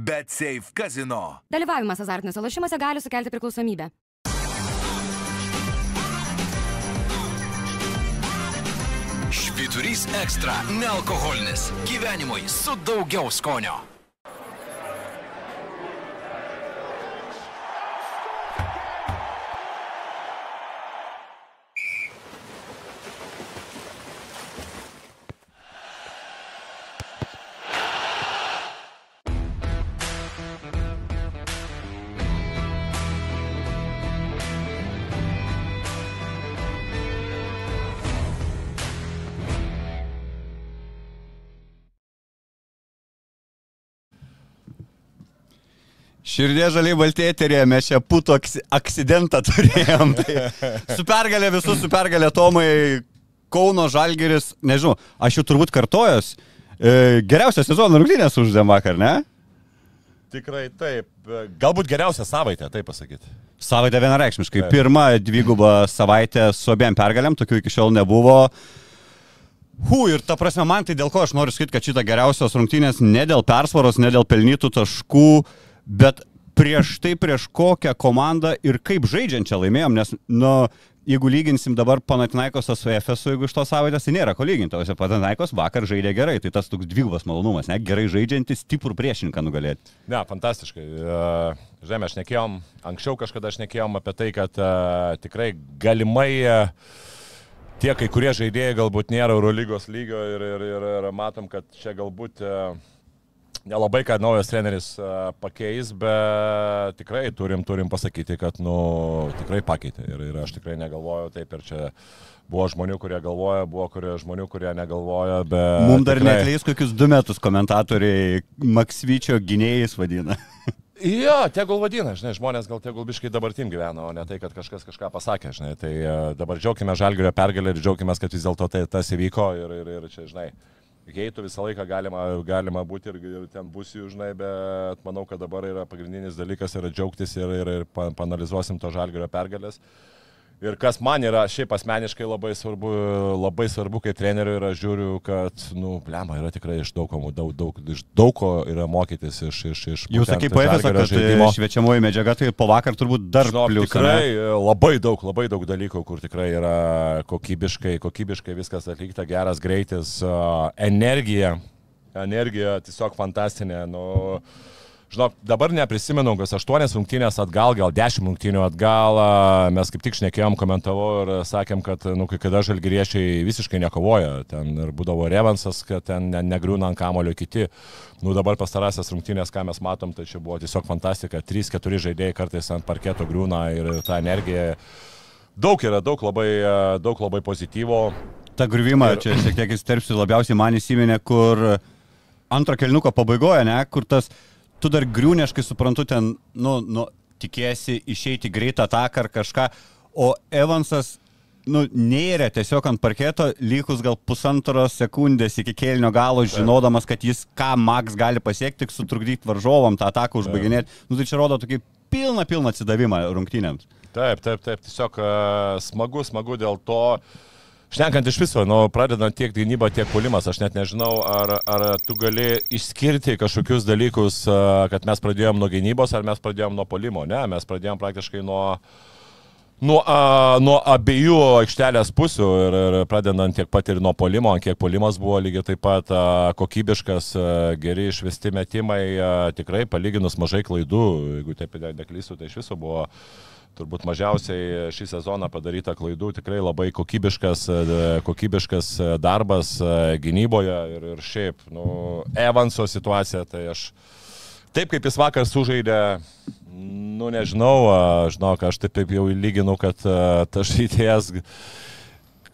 Bet Safe Casino. Dalyvavimas azartiniuose lošimuose gali sukelti priklausomybę. Švyturys ekstra - nealkoholinis. Gyvenimui su daugiau skonio. Širdė žaliai baltėterė, mes čia puto akcidentą turėjom. Tai su pergalė visus, su pergalė Tomai, Kauno Žalgeris, nežinau, aš jau turbūt kartojos. E, geriausias sezono rungtynės uždėm vakar, ne? Tikrai taip. Galbūt geriausia savaitė, taip pasakyti. Savaitė vienareikšmiškai. Taip. Pirma dviguba savaitė su abiem pergalėm, tokių iki šiol nebuvo. Hu, ir ta prasme, man tai dėl ko aš noriu sakyti, kad šita geriausios rungtynės ne dėl persvaros, ne dėl pelnytų taškų, bet prieš tai prieš kokią komandą ir kaip žaidžiančią laimėjom, nes, nu, jeigu lyginsim dabar Panatinaikosą su FSU, jeigu iš tos savaitės, tai nėra ko lyginti, o Panatinaikos vakar žaidė gerai, tai tas toks dvigubas malonumas, ne, gerai žaidžiantis, stiprų priešininką nugalėti. Ne, fantastiškai. E, Žinai, mes šnekėjom, anksčiau kažkada šnekėjom apie tai, kad uh, tikrai galimai uh, tie kai kurie žaidėjai galbūt nėra Eurolygos lygio ir, ir, ir, ir matom, kad čia galbūt uh, nelabai ką naujas treneris uh, pakeis, bet tikrai turim, turim pasakyti, kad, nu, tikrai pakeitė. Ir, ir aš tikrai negalvoju taip ir čia buvo žmonių, kurie galvoja, buvo kurie žmonių, kurie negalvoja, bet... Mums dar tikrai- netleis kokius du metus komentatoriai Maksvyčio gynėjais vadina. Jo, tegul vadina, žinai, žmonės gal tegul biškai dabartim gyvena, o ne tai, kad kažkas kažką pasakė, žinai. Tai e, dabar džiaugime žalgerio pergalę ir džiaugime, kad vis dėlto tai tas įvyko ir, ir, ir čia, žinai, heitų visą laiką galima, galima būti ir, ir ten būsiu, žinai, bet manau, kad dabar yra pagrindinis dalykas yra džiaugtis ir, ir, ir pa- panalizuosim to žalgerio pergalės. Ir kas man yra šiaip asmeniškai labai svarbu, labai svarbu kaip treneriui yra žiūriu, kad, nu, blema, yra tikrai iš daug, daug, daug, iš daug ko yra mokytis iš, iš, iš sakai, PFS, Žalgirio kad e, šviečiamoji medžiaga, tai po vakar turbūt dar Žinok, plius. tikrai e, labai daug, labai daug dalykų, kur tikrai yra kokybiškai, kokybiškai viskas atlikta, geras greitis, energija, energija tiesiog fantastinė. Nu, Žinok, dabar neprisimenu, kas aštuonias rungtynės atgal, gal dešimt rungtynių atgal, mes kaip tik šnekėjom, komentavau ir sakėm, kad, nu, kai kada žalgyriešiai visiškai nekovoja, ten ir būdavo Revansas, kad ten ne, negriūna ant kamulio kiti. Nu, dabar pastarąsias rungtynės, ką mes matom, tai čia buvo tiesiog fantastika, 3-4 žaidėjai kartais ant parketo griūna ir ta energija. Daug yra, daug labai, daug labai pozityvo. Ta griuvimą, Ir- čia šiek tiek įsterpsiu, labiausiai man įsiminė, kur antro kelniuko pabaigoje, ne, kur tas, tu dar griūneškai suprantu, ten, nu, nu tikėsi išeiti greitą ataką ar kažką, o Evansas, nu, nėrė tiesiog ant parketo, likus gal pusantros sekundės iki kelnio galo, žinodamas, kad jis ką Max gali pasiekti, tik sutrukdyti varžovam tą ataką užbaiginėti. Nu, tai čia rodo tokį pilną, pilną atsidavimą rungtynėms. Taip, taip, taip, tiesiog a, smagu, smagu dėl to. Šnekant iš viso, nu, pradedant tiek gynyba, tiek puolimas, aš net nežinau, ar, ar tu gali išskirti kažkokius dalykus, a, kad mes pradėjom nuo gynybos, ar mes pradėjom nuo puolimo. Ne, mes pradėjom praktiškai nuo, nuo, a, nuo abiejų aikštelės pusių ir, ir pradedant tiek pat ir nuo puolimo, kiek puolimas buvo lygiai taip pat a, kokybiškas, a, geri išvesti metimai, a, tikrai palyginus mažai klaidų, jeigu taip ne- neklystu, tai iš viso buvo turbūt mažiausiai šį sezoną padaryta klaidų, tikrai labai kokybiškas, e, kokybiškas e, darbas e, gynyboje ir, ir šiaip, nu, Evanso situacija, tai aš taip kaip jis vakar sužaidė, nu nežinau, žinok, aš taip, taip jau lyginu, kad tas žaidėjas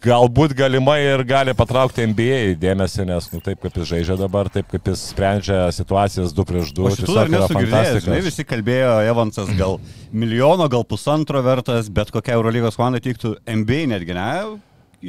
galbūt galimai ir gali patraukti NBA dėmesį, nes nu, taip kaip jis žaidžia dabar, taip kaip jis sprendžia situacijas 2 prieš 2, O šitų dar nesu girdėjęs, žinai, visi kalbėjo, Evansas gal milijono, gal pusantro vertas, bet kokia Eurolygos komanda tiktų NBA netgi, ne?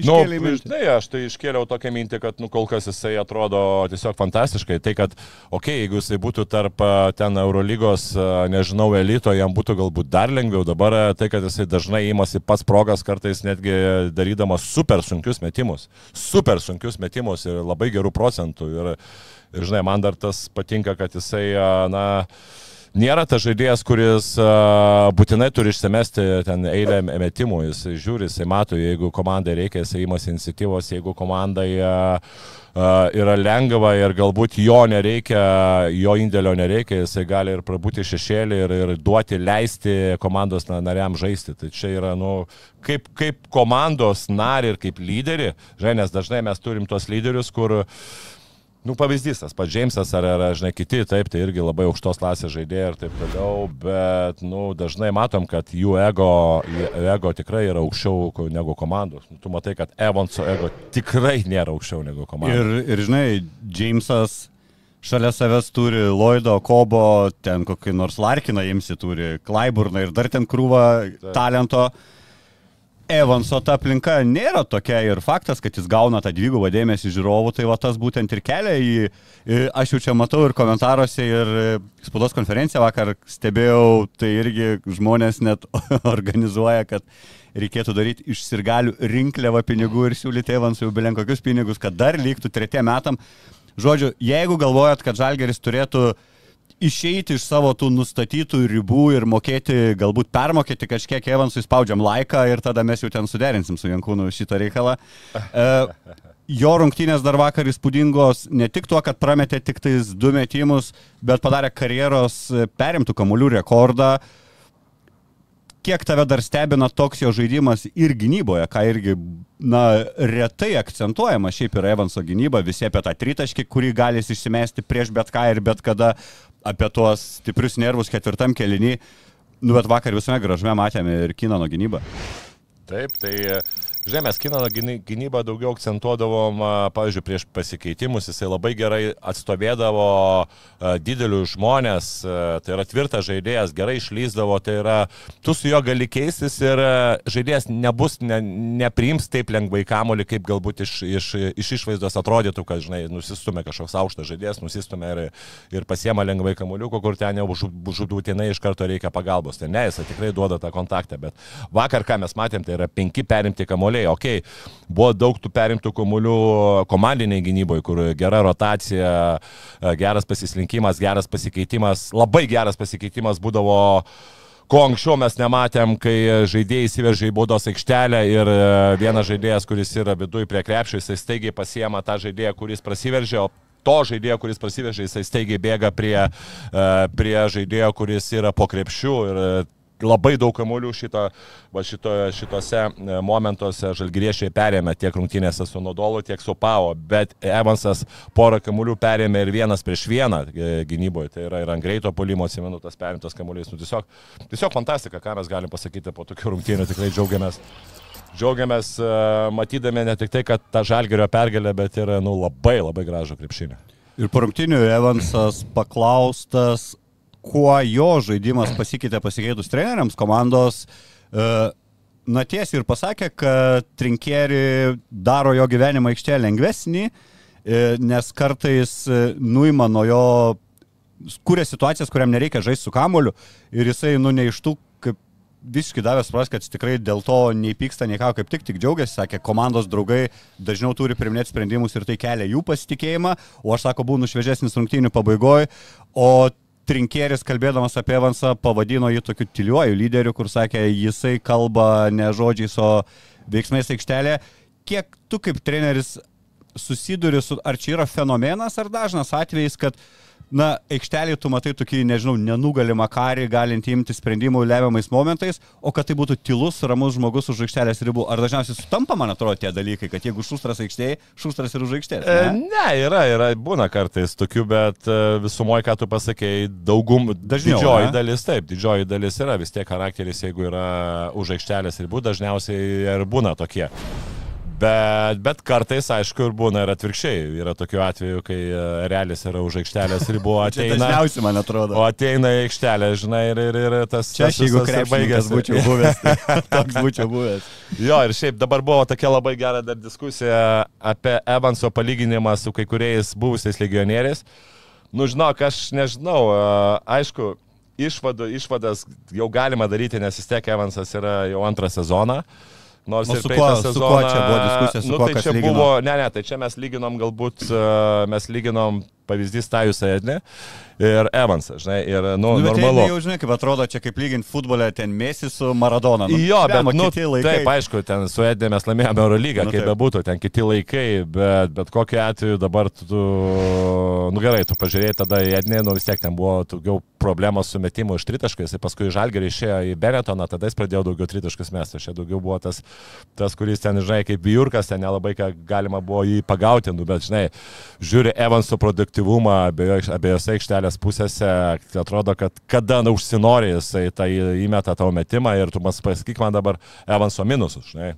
Nu, Iškėlė į mintį. žinai, aš tai iškėliau tokią mintį, kad nu, kol kas jisai atrodo tiesiog fantastiškai. Tai, kad, okei, okay, jeigu jisai būtų tarp ten Eurolygos, nežinau, elito, jam būtų galbūt dar lengviau. Dabar tai, kad jisai dažnai įmasi pats progas, kartais netgi darydamas super sunkius metimus. Super sunkius metimus ir labai gerų procentų. Ir, Ir žinai, man dar tas patinka, kad jisai, na, nėra tas žaidėjas, kuris uh, būtinai turi išsimesti ten eilę metimų. Jis žiūri, jisai mato, jeigu komandai reikia, jisai įmasi iniciatyvos, jeigu komandai uh, uh, yra lengva ir galbūt jo nereikia, jo indėlio nereikia, jisai gali ir prabūti šešėlį ir, ir duoti, leisti komandos na, nariam žaisti. Tai čia yra, nu, kaip, kaip komandos nari ir kaip lyderi, žinai, nes dažnai mes turim tos lyderius, kur uh, Nu, pavyzdys, tas pats Džeimsas ar, ar, žinai, kiti, taip, tai irgi labai aukštos klasės žaidėjai ir taip toliau, bet, nu, dažnai matom, kad jų ego, jų ego tikrai yra aukščiau negu komandos. Nu, tu matai, kad Evanso ego tikrai nėra aukščiau negu komandos. Ir, ir žinai, Džeimsas šalia savęs turi Lloydo, Kobo, ten kokį nors Larkiną imsi turi, Klaiburną ir dar ten krūvą Taip. talento. Evanso ta aplinka nėra tokia ir faktas, kad jis gauna tą dvigubą dėmesį žiūrovų, tai va tas būtent ir kelia į, aš jau čia matau ir komentaruose, ir spaudos konferenciją vakar stebėjau, tai irgi žmonės net organizuoja, kad reikėtų daryti iš sirgalių rinkliavą pinigų ir siūlyti Evansui bilen kokius pinigus, kad dar liktų tretiem metam. Žodžiu, jeigu galvojat, kad Žalgeris turėtų išeiti iš savo tų nustatytų ribų ir mokėti, galbūt permokėti kažkiek Evansui spaudžiam laiką ir tada mes jau ten suderinsim su Jankūnu šitą reikalą. E, jo rungtynės dar vakar įspūdingos ne tik tuo, kad prametė tik tais du metimus, bet padarė karjeros perimtų kamuolių rekordą. Kiek tave dar stebina toks jo žaidimas ir gynyboje, ką irgi, na, retai akcentuojama šiaip yra Evanso gynyba, visi apie tą tritaškį, kurį gali išsimesti prieš bet ką ir bet kada, apie tuos stiprius nervus ketvirtam kelinį. Nu, bet vakar visame gražume matėme ir Kinano gynybą. Taip, tai, žinai, mes gyny- gynybą daugiau akcentuodavom, pavyzdžiui, prieš pasikeitimus, jisai labai gerai atstovėdavo didelius žmonės, tai yra tvirtas žaidėjas, gerai išlyzdavo, tai yra, tu su juo gali keistis ir žaidėjas nebus, ne, nepriims taip lengvai kamolį, kaip galbūt iš, iš, iš išvaizdos atrodytų, kad, žinai, nusistumė kažkoks aukštas žaidėjas, nusistumė ir, ir pasiema lengvai kamoliuko, kur ten jau žudūtinai iš karto reikia pagalbos. Tai ne, jisai tikrai duoda tą kontaktą, bet vakar, ką mes matėm, tai yra penki perimti kamuoliai. Ok, buvo daug tų perimtų kamuolių komandiniai gynyboje, kur gera rotacija, geras pasislinkimas, geras pasikeitimas, labai geras pasikeitimas būdavo ko anksčiau mes nematėm, kai žaidėjai įsiveržė į baudos aikštelę ir e, vienas žaidėjas, kuris yra viduje prie krepšio, jisai staigiai pasiema tą žaidėją, kuris prasiveržė, o to žaidėjo, kuris prasiveržė, jisai staigiai bėga prie, e, prie žaidėjo, kuris yra po krepšiu ir labai daug kamuolių šito, šito, šitose e, momentuose žalgyriešiai perėmė tiek rungtynėse su Nodolu, tiek su Pavo, bet Evansas porą kamuolių perėmė ir vienas prieš vieną e, gynyboje, tai yra ir ant greito polimo atsimenu tas perimtas kamuolys. Nu, tiesiog, tiesiog fantastika, ką mes galim pasakyti po tokių rungtynių, tikrai džiaugiamės. Džiaugiamės uh, matydami ne tik tai, kad tą žalgerio pergalę, bet ir nu, labai labai gražų krepšinį. Ir po rungtinių Evansas paklaustas, kuo jo žaidimas pasikeitė pasikeitus treneriams komandos. Uh, Na tiesiai ir pasakė, kad trinkieri daro jo gyvenimą aikštėje lengvesnį, e, nes kartais e, nuima nuo jo, kuria situacijas, kuriam nereikia žaisti su kamoliu ir jisai, nu, ne iš tų, kaip visiškai davęs supras, kad tikrai dėl to nei pyksta, nei ką, kaip tik, tik džiaugiasi, sakė, komandos draugai dažniau turi priminėti sprendimus ir tai kelia jų pasitikėjimą, o aš sako, būnu šviežesnis rungtynių pabaigoje, o Trinkėris, kalbėdamas apie Evansą, pavadino jį tokiu tyliuoju lyderiu, kur sakė, jisai kalba ne žodžiais, o veiksmais aikštelė. Kiek tu kaip treneris susiduri su, ar čia yra fenomenas, ar dažnas atvejis, kad, na, aikštelį tu matai tokį, nežinau, nenugalimą karį, galinti imti sprendimų lemiamais momentais, o kad tai būtų tylus, ramus žmogus už aikštelės ribų. Ar dažniausiai sutampa, man atrodo, tie dalykai, kad jeigu šustras aikštėje, šustras ir už aikštės? E, Ne? ne, yra, yra, būna kartais tokių, bet e, visumoje, ką tu pasakėjai, daugum, Dažniau, didžioji ne? dalis, taip, didžioji dalis yra, vis tiek charakteris, jeigu yra už aikštelės ribų, dažniausiai ir būna tokie. Bet, bet kartais, aišku, ir būna ir atvirkščiai. Yra tokių atvejų, kai e, realis yra už aikštelės ribų, ateina, dažniausiai, man atrodo. o ateina į aikštelę, žinai, ir, ir, ir tas... Čia aš, jeigu krepšininkas būčiau buvęs, tai toks būčiau buvęs. Jo, ir šiaip dabar buvo tokia labai gera dar diskusija apie Evanso palyginimą su kai kuriais buvusiais legionieriais. Nu, žinok, aš nežinau, a, aišku, išvadu, išvadas jau galima daryti, nes vis tiek Evansas yra jau antrą sezoną. Nors O ir su kuo- su sezoną... kuo čia buvo diskusija, su nu, kuo tai čia lygino? buvo, ne, ne, tai čia mes lyginom galbūt, a, mes lyginom pavyzdys Tajus Edne ir Evansas, žinai, ir, nu, Nu, normalu. tai jau žinai, kaip atrodo, čia kaip lyginti futbolę, ten mėsi su Maradona. Nu, Jo, bet, nu, kiti laikai. taip, aišku, ten su Edė mes laimėjome Eurolygą, Nu, kaip bebūtų, ten kiti laikai, bet, bet kokiu atveju dabar tu, nu gerai, tu pažiūrėjai tada į Ednį, nu vis tiek ten buvo daugiau problemos su metimu iš tritaškais, ir paskui Žalgerį išėjo į Benetoną, tada jis pradėjo daugiau tritaškus mesti, čia daugiau buvo tas, tas kuris ten, žinai, kaip Jurkas, ten nelabai galima buvo jį pagauti, nu, bet, žinai, žiūri Evanso produktivumą abiejo- abiejose aikštelės pusėse, atrodo, kad kada na, užsinori jisai tai įmeta tavo metimą ir tu mas pasakyk man dabar Evanso minusus, žinai.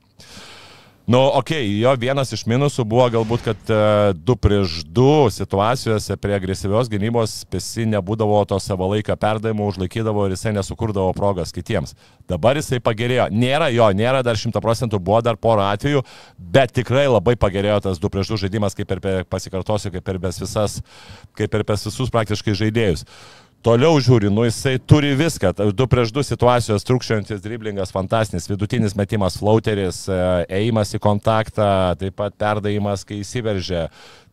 Nu, okei, okay, jo vienas iš minusų buvo galbūt, kad uh, du prieš du situacijose prie agresyvios gynybos pesi nebūdavo to savo laiką perdavimų, užlaikydavo ir jisai nesukurdavo progas kitiems. Dabar jisai pagerėjo. Nėra jo, nėra dar šimta procentų, buvo dar porą atvejų, bet tikrai labai pagerėjo tas du prieš du žaidimas, kaip ir pasikartosiu, kaip ir visas, kaip ir visus praktiškai žaidėjus. Toliau žiūri, nu jisai turi viską. Ta- Du prieš du situacijos, trukščiantis driblingas, fantastinis, vidutinis metimas, flauteris, e, ėjimas į kontaktą, taip pat perdavimas, kai įsiveržia.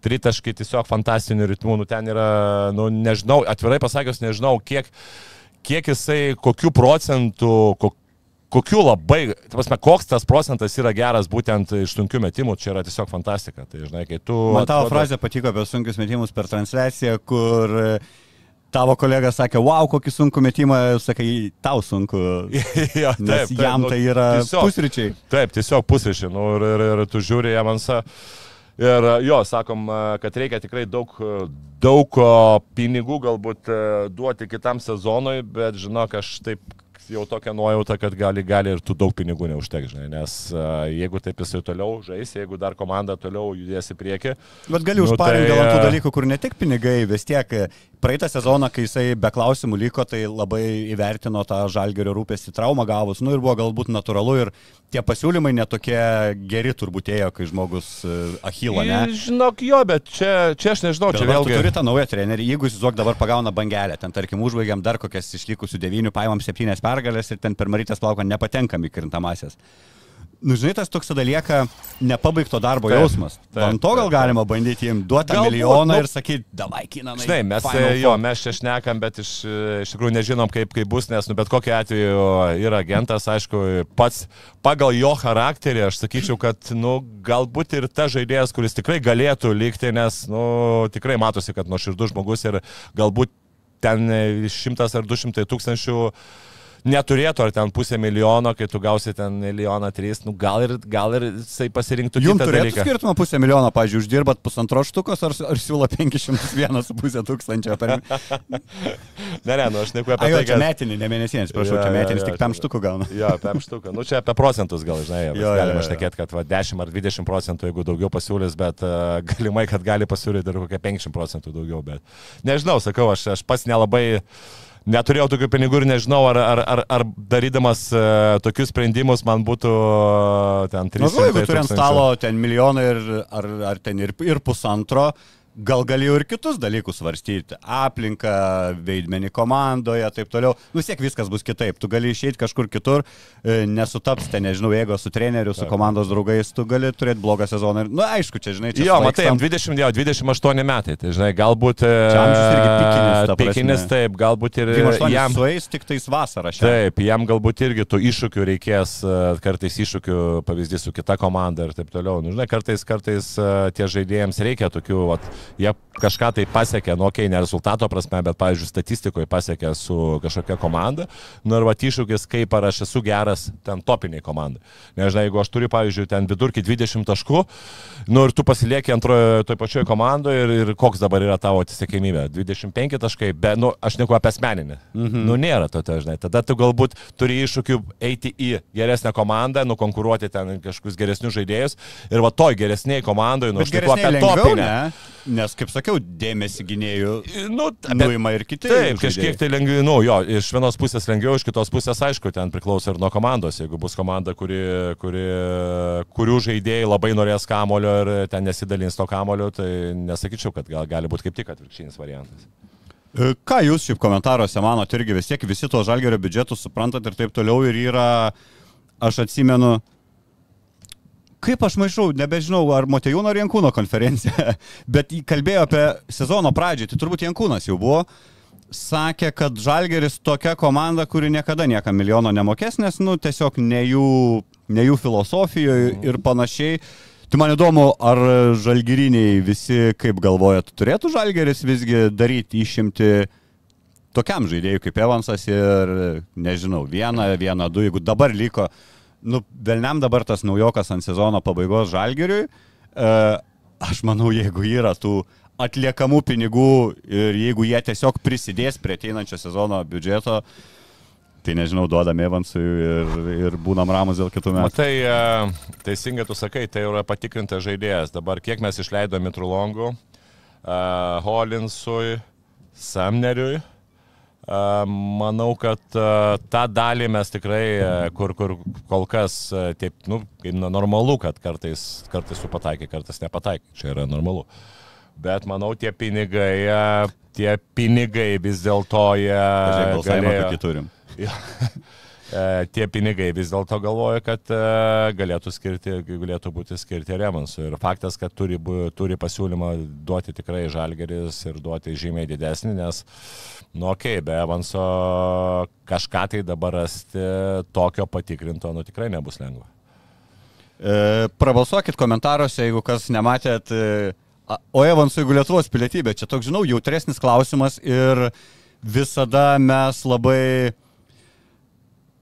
Tritaškai tiesiog fantastinių ritmų, nu ten yra, nu nežinau, atvirai pasakius, nežinau, kiek, kiek jisai, kokiu procentu, ko, kokiu labai, ta prasme, koks tas procentas yra geras būtent iš sunkių metimų, čia yra tiesiog fantastika. Tai žinai, kai tu... Man tavo atrodo- frazė patiko apie sunkius metimus per transliaciją, kur e, tavo kolega sakė, wow, kokį sunkų metimą, sakai, tau sunku. jo, Nes jam nu, tai yra tiesiog- pusryčiai. Taip, tiesiog pusryčiai. Nu, ir, ir, ir tu žiūri Evansą. Ir jo, sakom, kad reikia tikrai daug, daug pinigų galbūt e, duoti kitam sezonui, bet žinok, aš taip jau tokia nuojauta, kad gali, gali ir tų daug pinigų neužteks, žinai, nes jeigu taip jisai toliau žais, jeigu dar komanda toliau judės į priekį. Bet gali Nu, užparinti tai, dėl tų e, dalykų, kur ne tik pinigai, vis tiek e, praeitą sezoną, kai jisai be klausimų liko, tai labai įvertino tą žalgerio rūpestį traumą gavus. Nu ir buvo galbūt natūralu ir tie pasiūlymai netokie geri turbūt ėjo, kai žmogus e, Achilo, ne? Žinok, jo, bet čia, čia aš nežinau, Bet čia vėlgi. turi tą naują trenerį, jeigu jis zuok dabar pagauna bangelę, ten tarkim užbaigiam dar kokias išlikusių devynių, paimam septynės pergalės ir ten per marytės plauką nepatenkam į krintamasias. Nu, žinai, tas toks tada lieka nepabaigto darbo Taip, jausmas. taip, Ant to gal taip, galima bandyti jiems duoti Galbūt, milijoną nu- ir sakyti, davai, kinamai. Žinai, mes, jo, mes čia šnekam, bet iš, iš tikrųjų nežinom, kaip, kaip bus, nes nu, bet kokiu atveju yra agentas, aišku, pats pagal jo charakterį, aš sakyčiau, kad nu, galbūt ir ta žaidėjas, kuris tikrai galėtų likti, nes nu, tikrai matosi, kad nuoširdus žmogus ir galbūt ten e, šimtas ar du šimtai tūkstančių neturėtų, ar ten pusę milijono, kai tu gausi ten milijoną trys, nu gal ir, gal ir jisai pasirinktų Jums kitą turėtų dalyką. skirtumą pusę milijono, pažiūrėjau, uždirbat pusantro štukos ar, ar siūlo 501,5 tūkstančio per... Ne, ne, nu aš neku apie Ajo, tai, čia kad... metinį, ne mėnesinį, atsiprašau, Jo, čia jo, metinis jo, tik 5 štukų gauna. Jo, apie štuką. Nu, čia apie procentus gal, žinai, Jo, jo, jo, galima jo. šnekėti, kad va, 10 ar 20 procentų, jeigu daugiau pasiūlys, bet uh, galimai, kad gali pasiūlyti ir kokie 50 procentų daugiau, bet nežinau, sakau, aš, aš pats nelabai neturėjau tokių pinigų ir nežinau, ar, ar, ar, ar darydamas uh, tokius sprendimus man būtų uh, ten 300 Na, nu, jeigu turi ant stalo ten milijoną ir, ar, ar ten ir, ir pusantro, gal galėjau ir kitus dalykus svarstyti. Aplinką, veidmenį komandoje, taip toliau. Nu, vis tiek viskas bus kitaip. Tu gali išeiti kažkur kitur, e, nesutaps ten, nežinau, jeigu su treneriu, su komandos draugais, tu gali turėti blogą sezoną. Ir, nu, aišku, čia, žinai, čia Jo, matai, svaigstam. 20, jo, 28 metai, tai žinai, galbūt... Čia amžius irgi pikinis, ta. Pikinis, taip, galbūt ir 28 jam... sueis tik tais vasarą šią. Taip, jam galbūt irgi tų iššūkių reikės, e, kartais iššūkių pavyzdys su kita komanda ir taip toliau. Nu, žinai, kartais, kartais e, tie žaidėjams reikia tokių, vat, jie kažką tai pasiekė, nu, okei, okay, ne rezultato prasme, bet, pavyzdžiui, statistikoje pasiekė su kažkokia komanda. Nu, ir va, iššūkis, kaip ar aš esu geras ten topiniai komandai. Nežinau, jeigu aš turiu, pavyzdžiui, ten vidurkį 20 taškų, nu, ir tu pasilieki antroje, toj pačioje komandoje ir, ir koks dabar yra tavo atsisėkimybė. 25 taškai, bet, nu, aš neku apie asmeninį. Mhm. Nu, nėra to, tai, žinai. Tada tu galbūt turi iššūkių eiti į geresnę komandą, nukonkuruoti ten kažkokius geresnius žaidėjus. Ir va toj geresniai komandai, nu, Bet aš neku apie lengviau, topinę. ne? Nes, kaip sakiau, dėmesį gynėjų Nu, nuima ir kiti. Taip, žaidėjai. kažkiek tai lengviau, nu jo, iš vienos pusės lengviau, iš kitos pusės aišku, ten priklauso ir nuo komandos. Jeigu bus komanda, kuri, kuri, kurių žaidėjai labai norės kamulio ir ten nesidalins to kamulio, tai nesakyčiau, kad gal, gali būti kaip tik atvirkštinis variantas. E, Ką jūs šiaip komentaruose manote irgi vis tiek visi to žalgerio biudžetus suprantat ir taip toliau ir yra, aš atsimenu, kaip aš maišau, nebežinau, ar Motejūno ar Jankūno konferencija, bet kalbėjo apie sezono pradžią, tai turbūt Jankūnas jau buvo, sakė, kad Žalgeris tokia komanda, kuri niekada niekam milijono nemokės, nes, nu, tiesiog ne jų, ne jų filosofijoje ir panašiai. Tai man įdomu, ar žalgeriniai visi, kaip galvojat, turėtų žalgeris visgi daryti išimti tokiam žaidėjui kaip Evansas ir, nežinau, vieną, vieną, du, jeigu dabar liko, nu, velniam dabar tas naujokas ant sezono pabaigos žalgeriui, e, aš manau, jeigu yra tų atliekamų pinigų ir jeigu jie tiesiog prisidės prie ateinančio sezono biudžeto, tai nežinau, duodam Evansui ir, ir būnam ramus dėl kitų metų. Matai, e, teisingai tu sakai, tai yra patikrintas žaidėjas. Dabar kiek mes išleidome Mitrulongų, uh, Holinsui, Samneriui. Manau, kad tą dalį mes tikrai, kur, kur kol kas, taip, nu, normalu, kad kartais, kartais su pataikė, kartais nepataikė. Čia yra normalu. Bet manau, tie pinigai, tie pinigai vis dėlto jie... Žiūrėk, balsavimą kokį turim. E, tie pinigai vis dėlto galvoja, kad e, galėtų, skirti, galėtų būti skirti Remansui. Ir faktas, kad turi, turi pasiūlymą duoti tikrai Žalgeris ir duoti žymiai didesnį, nes, nu, okei, okay, be Evanso kažką tai dabar rasti tokio patikrinto, nu, tikrai nebus lengva. E, prabalsuokit komentaruose, jeigu kas nematėt. E, o Evansui, jeigu Lietuvos pilietybė, čia toks, žinau, jautresnis klausimas ir visada mes labai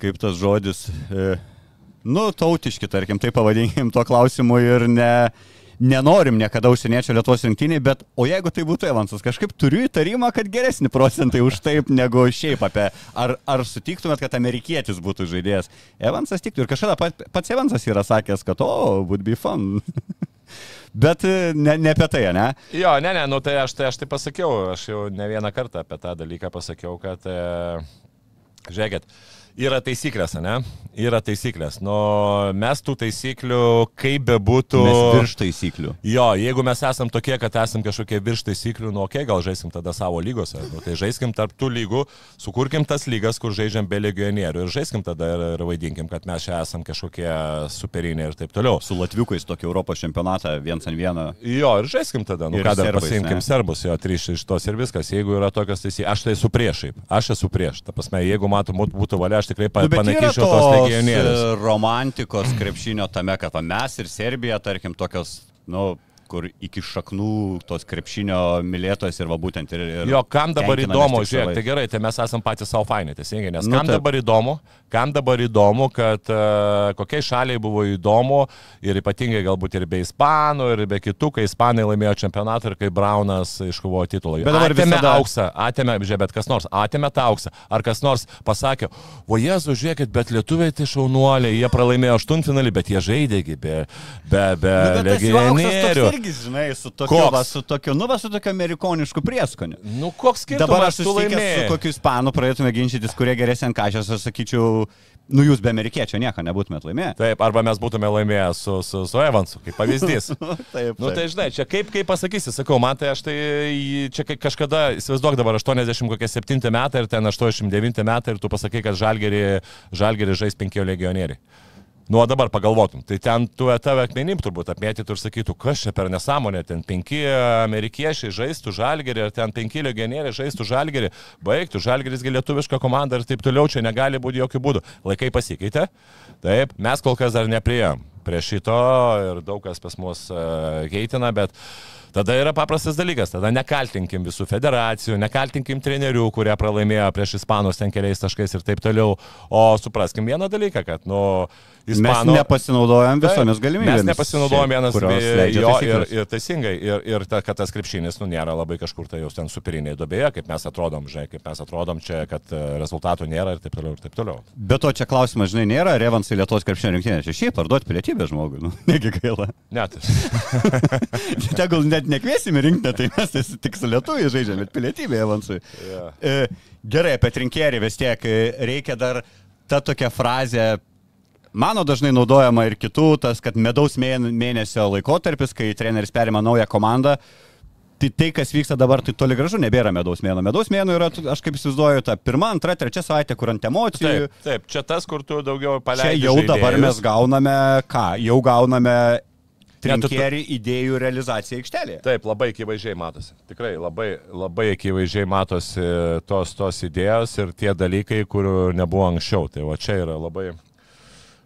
kaip tas žodis, e, nu, tautiški, tarkim, tai pavadinkim to klausimu ir ne, nenorim niekada užsieniečio Lietuvos rinktinį, bet o jeigu tai būtų Evansas, kažkaip turiu įtarimą, kad geresni procentai už taip negu šiaip apie, ar, ar sutiktumėt, kad amerikietis būtų žaidėjas. Evansas tiktų ir kažkada pat, pats Evansas yra sakęs, kad o, oh, would be fun. Bet e, ne, ne apie tai, ne? Jo, ne, ne, nu tai aš tai, aš tai pasakiau, aš jau ne vieną kartą apie tą dalyką pasakiau, kad, e, žiūrėkit, e, Yra taisyklės, ne? Yra taisyklės. Nu, mes tų taisyklių, kaip be būtų. Mes virš taisyklių. Jo, jeigu mes esam tokie, kad esam kažkokie virš taisyklių, nu, okei, okay, gal žaisim tada savo lygose. Nu, tai žaiskim tarp tų lygų, sukurkim tas lygas, kur žaidžiam be legionierių ir žaiskim tada ir, ir vaidinkim, kad mes čia esam kažkokie superiniai ir taip toliau. Su Latviukais tokį Europos čempionatą viens ant vieno. Jo, ir žaiskim tada. Nu, ką dar pasiimkim ne? serbus, jo, trys iš tos ir viskas. Jeigu yra tokios taisyklės, aš tai esu prieš, aš esu prieš. Ta prasme, jeigu matom, būtų valia, aš tikrai pa, nu, panaikinčiau tos legionierius. Romantikos krepšinio tame, kad mes ir Serbija, tarkim, tokios, nu, kur iki šaknų tos krepšinio mylėtojas ir va būtent ir... ir jo, kam dabar įdomu, žiūrėk, tai gerai, tai mes esam patys savo fainai, teisingai, nes nu, kam taip. dabar įdomu, kam dabar įdomu, kad uh, kokiai šaliai buvo įdomu ir ypatingai galbūt ir be Ispanų, ir be kitų, kai Ispanai laimėjo čempionatą ir kai Braunas iškovojo titulą. Bet dabar atėmė visada... auksą, atėmė, žiūrėk, bet kas nors, atėmė tą auksą, ar kas nors pasakė, o Jėzu, žiūrėkit, bet lietuviai tai šaunuoliai, jie pralaimėjo aštuntfinalį, bet jie žaidėgi be, be, be nu, legionierių irgi, žinai, su tokiu, va, su tokiu, nu, va, su tokiu amerikonišku prieskoniu. Nu, koks skirtumas? Dabar aš susitikęs su kokiu ispanų praeitume ginčytis, kurie geresnė ant kažės, aš sakyčiau, nu, jūs be amerikiečio nieko nebūtumėt laimėję. Taip, arba mes būtume laimėję su, su, su Evansu, kaip pavyzdys. taip, taip. Nu, tai žinai, čia kaip, kaip pasakysi, sakau, man tai aš tai čia kažkada, įsivaizduok dabar 87 metai ir ten 89 metai ir tu pasakai, kad žalgerį, žalgerį žais penkių legionieriai. Nu, o dabar pagalvotum, tai ten tu tave akmenim turbūt apmėtytų ir sakytų, kas čia per nesąmonę, ten penki amerikiečiai žaistų žalgerį, ar ten penki legionieriai žaistų žalgerį, baigtų žalgerisgi lietuvišką komandą ir taip toliau, čia negali būti jokių būdų. Laikai pasikeitė, taip, mes kol kas dar neprieėm prie šito ir daug kas pas mus keitina, bet Tada yra paprastas dalykas, tada nekaltinkim visų federacijų, nekaltinkim trenerių, kurie pralaimėjo prieš Ispanus ten keliais taškais ir taip toliau, o supraskim vieną dalyką, kad, nu, Ispanų. Mes nepasinaudojam visomis galimybėmis. Mes nepasinaudojam vienas jo ir, ir teisingai, ir, ir ta, kad tas krepšinis nu, nėra labai kažkur tai jau ten superiniai dobėje, kaip mes atrodom, žinai, kaip mes atrodom čia, kad e, rezultatų nėra ir taip toliau, ir taip toliau. Bet to čia klausimas, žinai, nėra Revansai Lietuvos krepšinio rinktinė, čia šiaip parduoti pilietybę žmogui, nu, negi gaila. Net. Tegul net nekviesime rinktinę, tai mes tai tik su lietuviai žaidžiame, bet pilietybė Evansui. Yeah. Gerai, apie trinkierį vis tiek e, reikia dar ta tokia frazė Mano dažnai naudojama ir kitų, tas, kad medaus mėnesio laikotarpis, kai treneris perima naują komandą, Tai tai, kas vyksta dabar, tai toli gražu nebėra medaus mėno. Medaus mėno yra, aš kaip įsivaizduoju, ta pirma, antra, trečia savaitė, kur ant emocijų. Taip, taip, čia tas, kur tu daugiau Čia paleidai. jau dabar mes gauname ką? Jau gauname trinkierį idėjų realizaciją aikštelėje. Taip, labai akivaizdžiai matosi. Tikrai labai, labai akivaizdžiai matosi tos, tos idėjos ir tie dalykai, kurių nebuvo anksčiau. Tai va čia yra labai,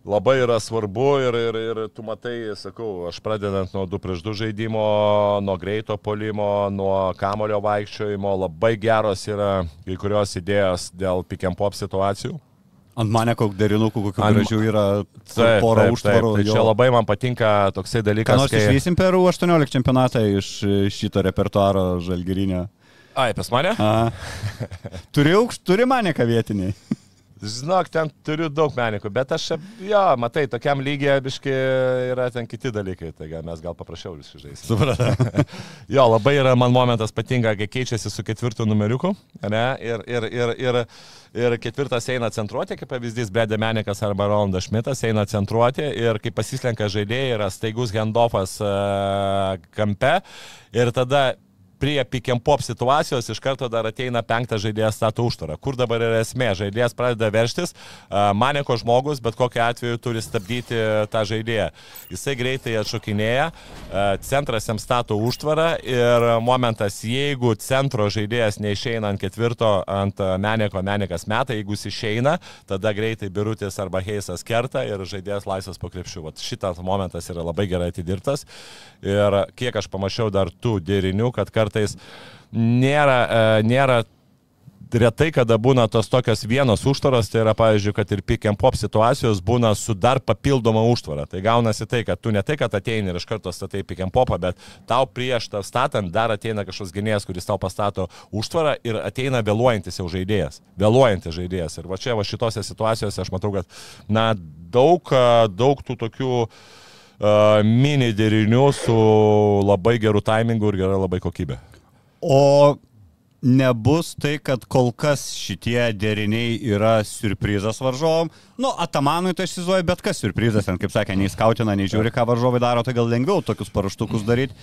labai yra svarbu ir, ir, ir tu matai, sakau, aš pradedant nuo 2 prieš 2 žaidimo, nuo greito polimo, nuo kamulio vaikščiojimo, labai geros yra kai kurios idėjos dėl pick and pop situacijų. Ant mane kokių derinukų, kokių Ant- gražių yra pora užtvarų. tai čia labai man patinka toksai Ką dalykas. nors išvysim per U18 čempionatą iš šito repertuaro žalgirinio. Ai, pas mane? A. Turi aukšt, turi mane ką vietiniai. Žinok, ten turiu daug menikų, bet aš, jo, matai, tokiam lygiai biški yra ten kiti dalykai, tai gal mes gal paprašiau visi žaisti. Supratau. Jo, labai yra man momentas patinka, kai keičiasi su ketvirtu numeriuku, ne, ir, ir, ir, ir, ir ketvirtas eina centruoti, kaip pavyzdys, Bredė Menikas arba Ronaldas Šmitas eina centruoti ir kai pasislenka žaidėjai, yra staigus handoffas uh, kampe ir tada prie pick and pop situacijos iš karto dar ateina penktas žaidėjas stato užtvarą. Kur dabar yra esmė? Žaidėjas pradeda verštis, maneko žmogus, bet kokiu atveju turi stabdyti tą žaidėją. Jisai greitai atšokinėja, centras jam stato užtvarą ir momentas, jeigu centro žaidėjas neišeina ant ketvirto, ant a, meneko, menekas meta, jeigu jis išeina, tada greitai birutis arba heisas kerta ir žaidėjas laisvas po krepšių. Vat šitas momentas yra labai gerai atidirbtas ir kiek aš pamačiau dar tų derinių, kad kartais nėra, e, nėra retai, kada būna tos tokios vienos užtvaros, tai yra, pavyzdžiui, kad ir pick and pop situacijos būna su dar papildoma užtvara. Tai gaunasi tai, kad tu ne tai, kad ateini ir iš karto statai pick and popą, bet tau prieš tą statant dar ateina kažkoks gynėjas, kuris tau pastato užtvarą ir ateina vėluojantis jau žaidėjas. Vėluojantis žaidėjas. Ir va čia va šitose situacijose aš matau, kad, na, daug, daug tų tokių uh, mini derinių su labai geru timingu ir gera labai kokybė. O nebus tai, kad kol kas šitie deriniai yra surprizas varžovom. Nu, Atamanui tai aš įsivaizduoju, bet kas surprizas, ten, kaip sakė, nei skautina, nei žiūri, ką varžovai daro, tai gal lengviau tokius paraštukus daryti.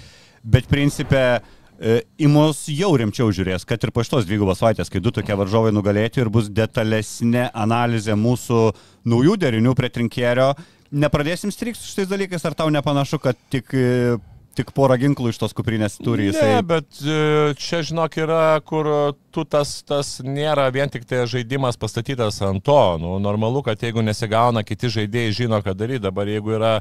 Bet principė, e, į mus jau rimčiau žiūrės, kad ir po šitos dvigubos savaitės, kai du tokie varžovai nugalėti ir bus detalesnė analizė mūsų naujų derinių prie trinkėrio. Nepradėsim strikti su šitais dalykais, ar tau nepanašu, kad tik, e, tik porą ginklų iš tos kuprinės turi jisai? Ne, bet e, čia, žinok, yra, kur tu tas, tas nėra vien tik tai žaidimas pastatytas ant to. Nu, normalu, kad jeigu nesigauna, kiti žaidėjai žino, ką daryti. Dabar jeigu yra,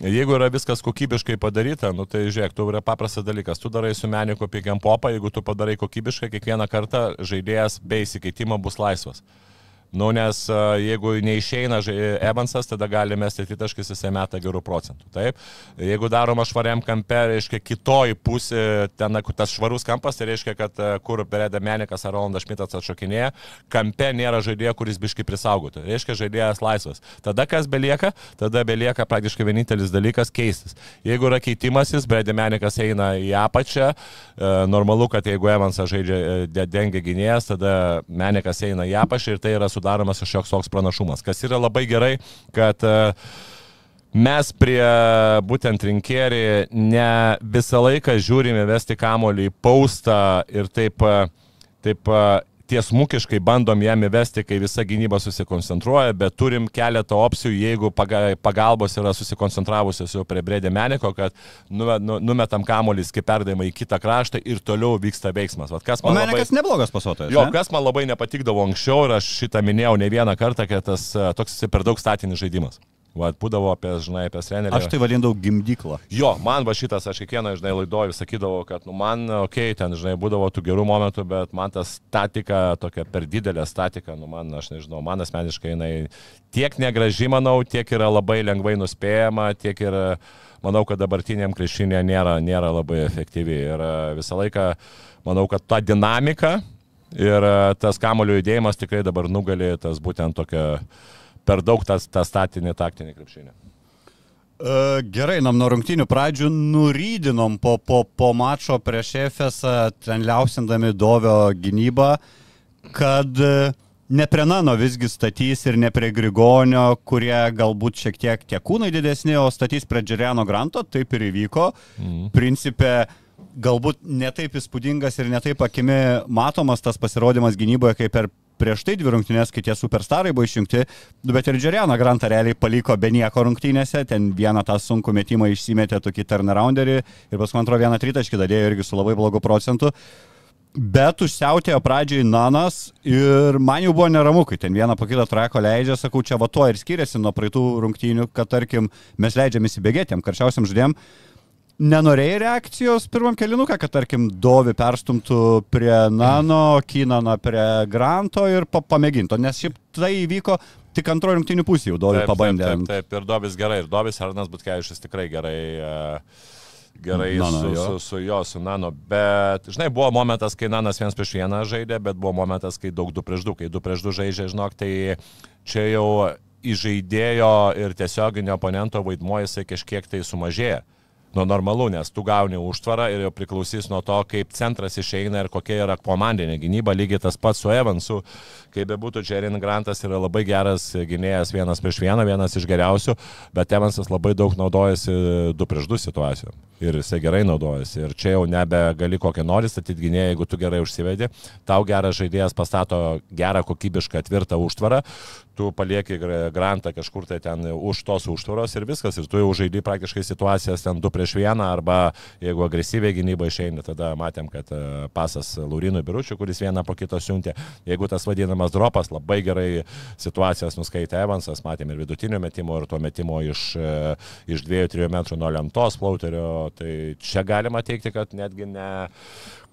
jeigu yra viskas kokybiškai padaryta, nu, tai žiūrėk, tu yra paprastas dalykas. Tu darai su meniku pigiam popą, jeigu tu padarai kokybiškai, kiekvieną kartą žaidėjas be įsikeitimo bus laisvas. Nu, nes a, jeigu neišeina Evansas, tada gali mesti tritaškis, jisai meta gerų procentų. Taip. Jeigu daroma švariam kampe, reiškia kitoji pusė, ten tas švarus kampas, tai reiškia, kad a, kur Bereda Menikas ar Rolandas Šmitas atšokinėja, kampe nėra žaidėjo, kuris biški prisaugotų. Reiškia, žaidėjas laisvas. Tada kas belieka? Tada belieka praktiškai vienintelis dalykas keistis. Jeigu yra keitimasis, Bereda Menikas eina į apačią, e, normalu, kad jeigu Evansas žaidžia e, de- dengia gynėjas, tada Menikas eina į apačią ir tai yra sudaromas kažkoks toks pranašumas. Kas yra labai gerai, kad uh, mes prie būtent rinkėrį ne visą laiką žiūrime vesti kamolį į paustą ir taip, a, taip a, tiesmukiškai bandom jam įvesti, kai visa gynyba susikoncentruoja, bet turim keletą opcijų, jeigu paga- pagalbos yra susikoncentravusios jau prie Bredė Meniko, kad nu- numetam kamolį kaip perdavimą į kitą kraštą ir toliau vyksta veiksmas. Vat kas O man labai- Menikas neblogas pasuotojas. Jo, ne? kas man labai nepatikdavo anksčiau ir aš šitą minėjau ne vieną kartą, kad tas toks per daug statinis žaidimas. Vat, būdavo apie, žinai, apie trenerį. Aš tai vadindavau gimdyklą. Jo, man va šitas, aš kiekvieną, žinai, laidojų sakydavau, kad, nu, man, okei, okay, ten, žinai, būdavo tų gerų momentų, bet man ta statika, tokia per didelė statika, nu, man, aš nežinau, man asmeniškai jinai tiek negraži, manau, tiek yra labai lengvai nuspėjama, tiek ir manau, kad dabartiniam krešinė nėra, nėra labai efektyvi. Ir visą laiką manau, kad ta dinamika ir tas kamulio judėjimas tikrai dabar nugali tas būtent tokia per daug tas, tas statinį taktinį krepšinį. E, Gerai, nam nuo rungtinių pradžių nurydinom po, po, po mačo prieš Efesą, ten liausindami Dovio gynybą, kad e, ne prie Nano visgi statys ir ne prie Grigonio, kurie galbūt šiek tiek tie kūnai didesni, o statys prie Džeriano Granto, taip ir įvyko. Mhm. Principė, galbūt netaip įspūdingas ir netaip akimi matomas tas pasirodymas gynyboje, kaip per prieš tai dvi rungtynės, kai tie superstarai buvo išjungti, nu, bet ir Džerianą Grantą realiai paliko be nieko rungtynėse, ten vieną tą sunkų metimą išsimetė tokį turnarounderį ir paskui antro vieną tritaškį dadėjo irgi su labai blogu procentu. Bet užsiautėjo pradžiai Nanas ir man jau buvo neramu, kai ten vieną po kitą trako leidžia, sakau, čia va to ir skiriasi nuo praeitų rungtynių, kad tarkim mes leidžiamės įbėgėtėm, karščiausiam ždėm. Nenorėjai reakcijos pirmam kelinuką, kad tarkim Dovi perstumtų prie Nano, Kinaną prie Granto ir pa pamėginto, nes šiaip tai įvyko tik antrojo rungtynių pusė jau Dovi Taip, pabandė. Taip, taip, taip, ir Dobis gerai, ir Dobis Arnas Butkevičius tikrai gerai. Uh, Gerai Nano, su, jo. su, su jo, su Nano, bet, žinai, buvo momentas, kai Nanas vienas prieš vieną žaidė, bet buvo momentas, kai daug du prieš du, kai du prieš du žaidžia, žinok, tai čia jau įžaidėjo ir tiesioginio oponento vaidmuo jisai kažkiek tai sumažėja. Nu, normalu, nes tu gauni užtvarą ir jau priklausys nuo to, kaip centras išeina ir kokia yra komandinė gynyba. Lygiai tas pats su Evansu, kaip bebūtų, Jerin Grantas yra labai geras gynėjas vienas prieš vieną, vienas iš geriausių, bet Evansas labai daug naudojasi du prieš du situacijų. Ir jisai gerai naudojasi. Ir čia jau nebegali kokią nori statyti gynėją, jeigu tu gerai užsivedi. Tau geras žaidėjas pastato gerą, kokybišką, tvirtą užtvarą tu palieki grantą kažkur tai ten už tos užtvaros ir viskas, ir tu jau žaidži praktiškai situacijas ten 2 prieš 1, arba jeigu agresyviai gynyba išeina, tada matėm, kad e, pasas Laurinui Biručiui, kuris vieną po kito siuntė, jeigu tas vadinamas dropas, labai gerai situacijas nuskaitė Evansas, matėm ir vidutinio metimo, ir to metimo iš, e, iš 2-3 metrų nuo lemtos plauterio, tai čia galima teikti, kad netgi ne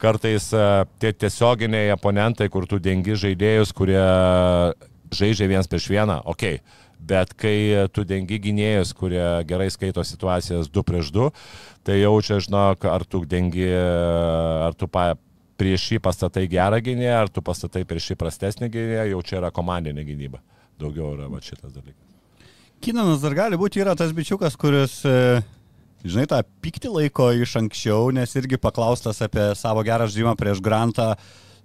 kartais e, tie tiesioginiai oponentai, kur tu dengi žaidėjus, kurie žaidžia vienas prieš vieną, ok. Bet kai tu dengi gynėjus, kurie gerai skaito situacijas 2 prieš 2, tai jau čia žinok, ar tu dengi, ar tu pa, prieš jį pastatai gerą gynėją, ar tu pastatai prieš jį prastesnį gynėją, jau čia yra komandinė gynyba. Daugiau yra va, šitas dalykas. Kinanas dar gali būti yra tas bičiukas, kuris, e, žinai, tą pyktį laiko iš anksčiau, nes irgi paklaustas apie savo gerą žaidimą prieš Grantą,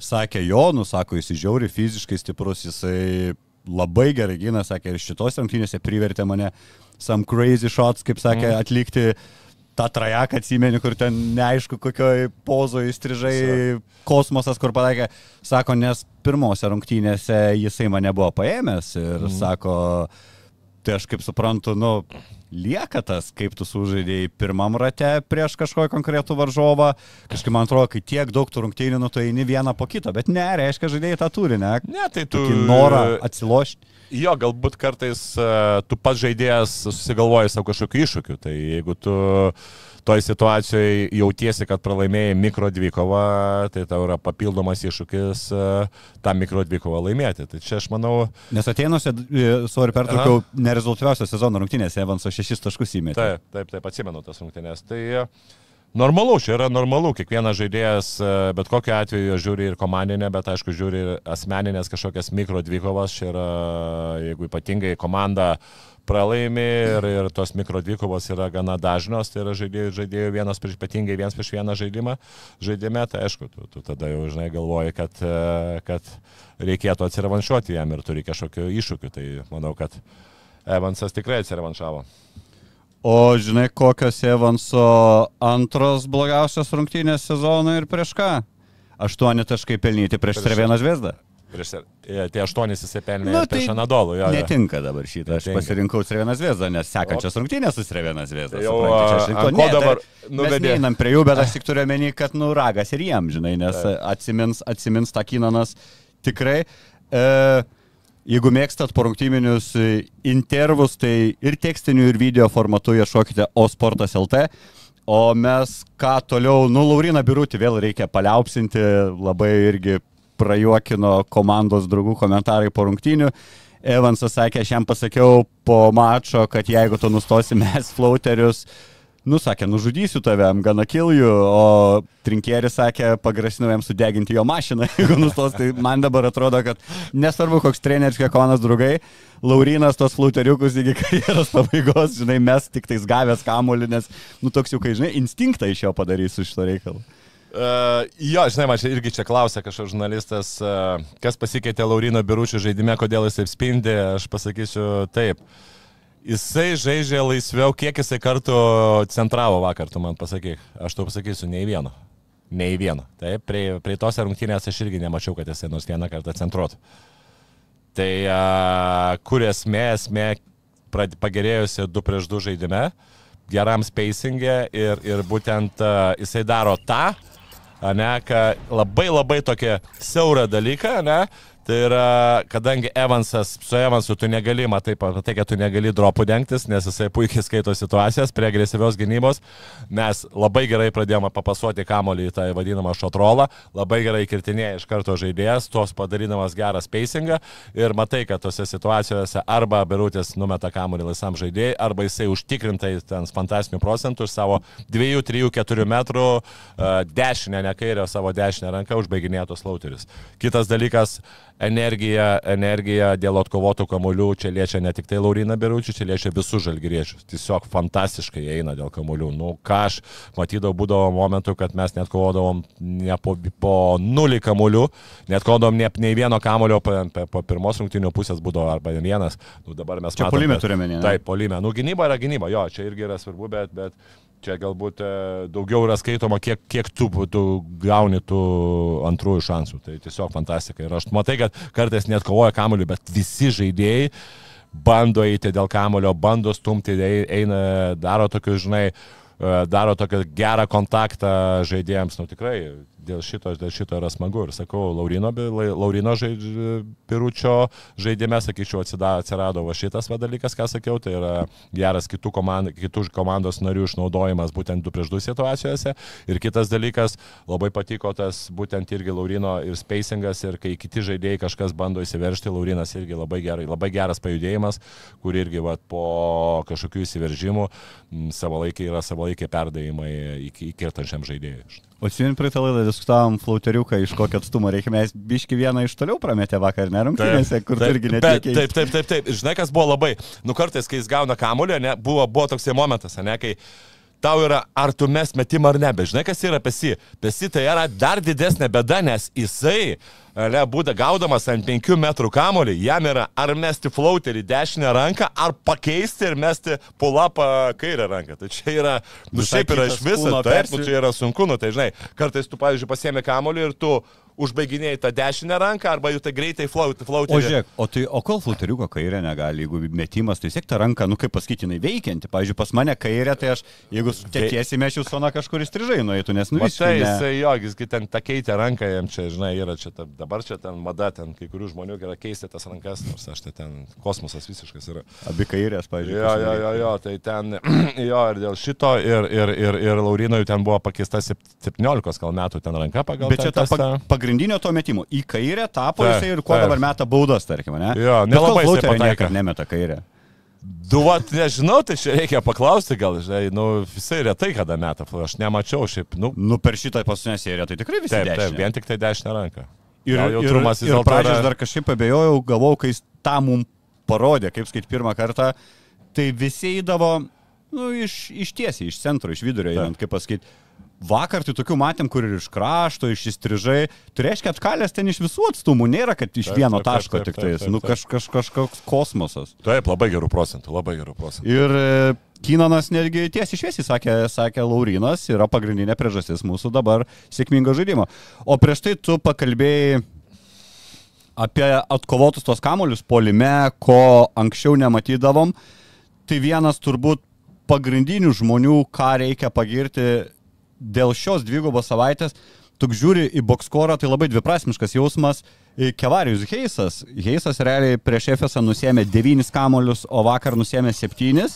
sakė, jo, nu, sako, jis žiauri fiziškai stiprus, jisai labai gerai gina, sakė, ir šitos rungtynėse privertė mane some crazy shots, kaip sakė, Mm. atlikti tą trajeką atsimeni, kur ten neaišku, kokioj pozoje įstrižai kosmosas, kur patakė, sako, nes pirmose rungtynėse jisai mane buvo paėmęs ir mm. sako, tai aš kaip suprantu, nu, lieka tas, kaip tu sužaidėjai pirmam rate prieš kažkokį konkretų varžovą. Kažkaip man atrodo, kai tiek daug tų rungtynių, nu, tai eini vieną po kito, bet ne, reiškia, žaidėjai tą turi, ne? Ne, tai tu... Tokį norą atsilošti. Jo, galbūt kartais uh, tu pats žaidėjas susigalvoji savo kažkokiu iššūkiu. Tai jeigu tu toj situacijoje jautiesi, kad pralaimėjai mikro dvikovą, tai tau yra papildomas iššūkis uh, tą mikro dvikovą laimėti. Tai čia aš manau... Nes ateinuose, sorry, pertraukiau, nerezultatyviausios sezono rungtynėse Evanso šešis taškus įmetė. Taip, taip, taip, atsimenu tas rungtynės. Tai uh, Normalu, čia yra normalu, kiekvienas žaidėjas uh, bet kokiu atveju žiūri ir komandinę, bet aišku žiūri ir asmeninės kažkokias mikro dvikovas, čia yra, jeigu ypatingai komanda pralaimi ir, ir tos mikro dvikovos yra gana dažnos, tai yra žaidėjų, žaidėjų vienas prieš ypatingai vienas prieš vieną žaidimą, žaidime, tai aišku, tu, tu tada jau, žinai, galvoji, kad, uh, kad reikėtų atsiravanšuoti jam ir turi kažkokiu iššūkiu, tai manau, kad Evansas tikrai atsiravanšavo. O žinai, kokios Evanso antros blogiausios rungtynės sezono ir prieš ką? Aštuoni taškai pelnyti prieš Trevieną Zvezdą. Prieš, e, tie aštuonis jisai pelnė Nu, nu, prieš tai Anadolų. Jo, jo. Netinka dabar šitą, aš Netinka. pasirinkau Trevieną Zvezdą, nes sekančias rungtynės su Trevieną Zvezdą. Tai jau, supranti, Ne, tai dabar nuvedė? einam prie jų, bet aš tik turiu menį, kad nu ragas ir jiem, žinai, nes atsimins, atsimins tą Kinanas tikrai. E, Jeigu mėgstat porungtyminius e, intervus, tai ir tekstinių, ir video formatu ieškokite osportas LT. O mes ką toliau, nu, Laurina Birutį vėl reikia paliaupsinti, labai irgi prajuokino komandos draugų komentarai po rungtynių. Evansas sakė, aš jam pasakiau po mačo, kad jeigu tu nustosi mes flauterius, nu, sakė, nužudysiu tave, gana kiljų, o trinkėris sakė, pagrasinau jam sudeginti jo mašiną, jeigu nustos, tai man dabar atrodo, kad nesvarbu, koks treneris, kiek komandos draugai, Laurinas tos flauteriukus iki karjeros pabaigos, žinai, mes tik tais gavęs kamuolį, nes, nu, toks jau, kai, žinai, instinktą iš jo padarys su šito reikalu. Uh, jo, žinai, man čia irgi čia klausė kažkoks žurnalistas, uh, kas pasikeitė Laurino Biručio žaidime, kodėl jis taip spindi, aš pasakysiu taip. Jisai žaidžia laisviau, kiek jisai kartų centravo vakar, tu man pasakyk. Aš tau pasakysiu, nei vieno. Nei vieno. Taip, prie, prie tos rungtynės aš irgi nemačiau, kad jisai nors vieną kartą centruotų. Tai a, kur esmė, esmė pagerėjusi 2 prieš 2 žaidime, geram spacingė ir, ir būtent a, jisai daro tą, ne, kad labai labai tokia siaura dalyką, ne, Tai yra, kadangi Evansas, su Evansu tu negali, matai, tai, kad tu negali dropų dengtis, nes jisai puikiai skaito situacijas prie agresyvios gynybos, mes labai gerai pradėjome papasuoti kamolį į tą vadinamą šotrolą, labai gerai kirtinėja iš karto žaidėjas, tos padarydamas gerą spacingą ir matai, kad tose situacijose arba Birutis numeta kamolį laisvam žaidėjai, arba jisai užtikrintai ten fantastinių procentų iš savo 2, 3, 4 metrų uh, dešinę, ne kairę, savo dešinę ranką užbaiginėtos lauteris. Kitas dalykas, energija, energija dėl atkovotų kamuolių, čia liečia ne tik tai Laurina Beručių, čia liečia visus žalgyriečius. Tiesiog fantastiškai eina dėl kamuolių. Nu, ką aš matydavau, būdavo momentų, kad mes net kovodavom ne po, po nulį kamuolių, net kovodavom ne, nei vieno kamulio po, po pirmos rungtinių pusės būdavo arba vienas. Nu, dabar mes Čia matom, puolime kad- turime, ne? Taip, polime. Nu, gynyba yra gynyba, jo, čia irgi yra svarbu, bet, bet čia galbūt e, daugiau yra skaitoma, kiek, kiek tu, tu gauni tų antrųjų šansų. Tai tiesiog fantastika. Ir aš matai, kad kartais net kovoja kamuoliu, bet visi žaidėjai bando eiti dėl kamulio, bando stumti, ei- eina, daro tokius, žinai, e, daro tokį gerą kontaktą žaidėjams. Nu tikrai, dėl šito, dėl šito yra smagu. Ir sakau, Laurino, Laurino žaid, Piručio žaidime, sakyčiau, atsirado va šitas va dalykas, ką sakiau, tai yra geras kitų, komand, kitų komandos narių išnaudojimas būtent 2 prieš 2 situacijose. Ir kitas dalykas, labai patiko tas būtent irgi Laurino ir spacingas, ir kai kiti žaidėjai kažkas bando įsiveršti, Laurinas irgi labai, gerai, labai geras pajudėjimas, kur irgi va, po kažkokių įsiveržimų savalaikiai yra savalaikiai perdavimai įkirtančiam žaidėjui. O šiandien praeitą laidą diskutavom flauteriuką, iš kokio atstumo reikia. Mes biški vieną iš toliau prametė vakar, nerungtynėse, kur tu irgi netikėjai. taip, taip, taip, taip. Žinai, kas buvo labai, nu kartais, kai jis gauna kamulio, ne, buvo, buvo toksai momentas, ne, kai tau yra, ar tu mes metimą ar ne, bet žinai, kas yra pesi. Pesi tai yra dar didesnė bėda, nes jisai, ne, būda gaudamas ant 5 metrų kamolį, jam yra ar mesti flauterį dešinę ranką, ar pakeisti ir mesti pulapą kairę ranką. Tai čia yra, nu Visai šiaip yra iš viso, taip, nu, čia yra sunku, nu tai žinai, kartais tu, pavyzdžiui, pasiemi kamolį ir tu užbaiginėjai tą dešinę ranką arba jau tai greitai flauti. O žiūrėk, o, tai, o kol flauteriuko kairė negali, jeigu metimas, tai siek tą ranką, nu kaip pasakyti, jinai veikianti. Pavyzdžiui, pas mane kairė, tai aš, jeigu tekėsi mešiu soną kažkur įstrižai nueitų, nes nu Matai, visiškai. ne- jisai jo, jisgi ten tą keitė ranką, jam čia, žinai, yra čia, ta, dabar čia ten mada, ten kai kurių žmonių yra keisti tas rankas, nors aš tai ten kosmosas visiškas yra. Abi kairės, pavyzdžiui. Jo, jo, jo, jo, tai ten, jo, ir dėl šito, ir, ir, ir, ir Laurinoj ten buvo pakeista sep- 17 gal metų ten ranka pagal. Bet čia ten ta pag testą. Pagrindinio to metimo. Į kairę tapo Taip, jisai ir kuo taip. dabar meta baudas, tarkim, ne? Jo, nelabai kol jisai flauterio pataiko. niekad nemeta kairę. Duot, nežinau, tai čia reikia paklausti, gal, žinai, nu, visai retai kada meta, aš nemačiau šiaip, nu, Nu, per šitą paskutinę seriją tai tikrai visi. taip, taip, dešinę. vien tik tai dešinę ranką. Ir, Gal ir, ir dėlto pradžios dar kažkaip abejojau, galvojau, kai jis tą mum parodė, kaip skait pirmą kartą, tai visi įdavo, nu, iš, iš tiesiai, iš centro, iš vidurio, Taip. einant, kaip pasakyti. Vakar tai tokių matėm, kur ir iš krašto, iš įstrižai. Tai reiškia, atkalės ten iš visų atstumų, nėra, kad iš Taip, vieno taip, taško taip, tik taip, tais. taip, Nu, taip. kaž, kaž, kažkoks kosmosas. Taip, labai gerų procentų, labai gerų procentų. Ir e, Kinanas netgi tiesiai šviesiai sakė, sakė Laurinas, yra pagrindinė priežastis mūsų dabar sėkmingo žaidimo. O prieš tai tu pakalbėjai apie atkovotus tos kamolius polime, ko anksčiau nematydavom. Tai vienas turbūt pagrindinių žmonių, ką reikia pagirti dėl šios dvigubos savaitės. Tu žiūri į bokskorą, tai labai dviprasmiškas jausmas. Kevarijus Heisas. Heisas realiai prieš Efesą nusėmė 9 kamolius, o vakar nusėmė 7.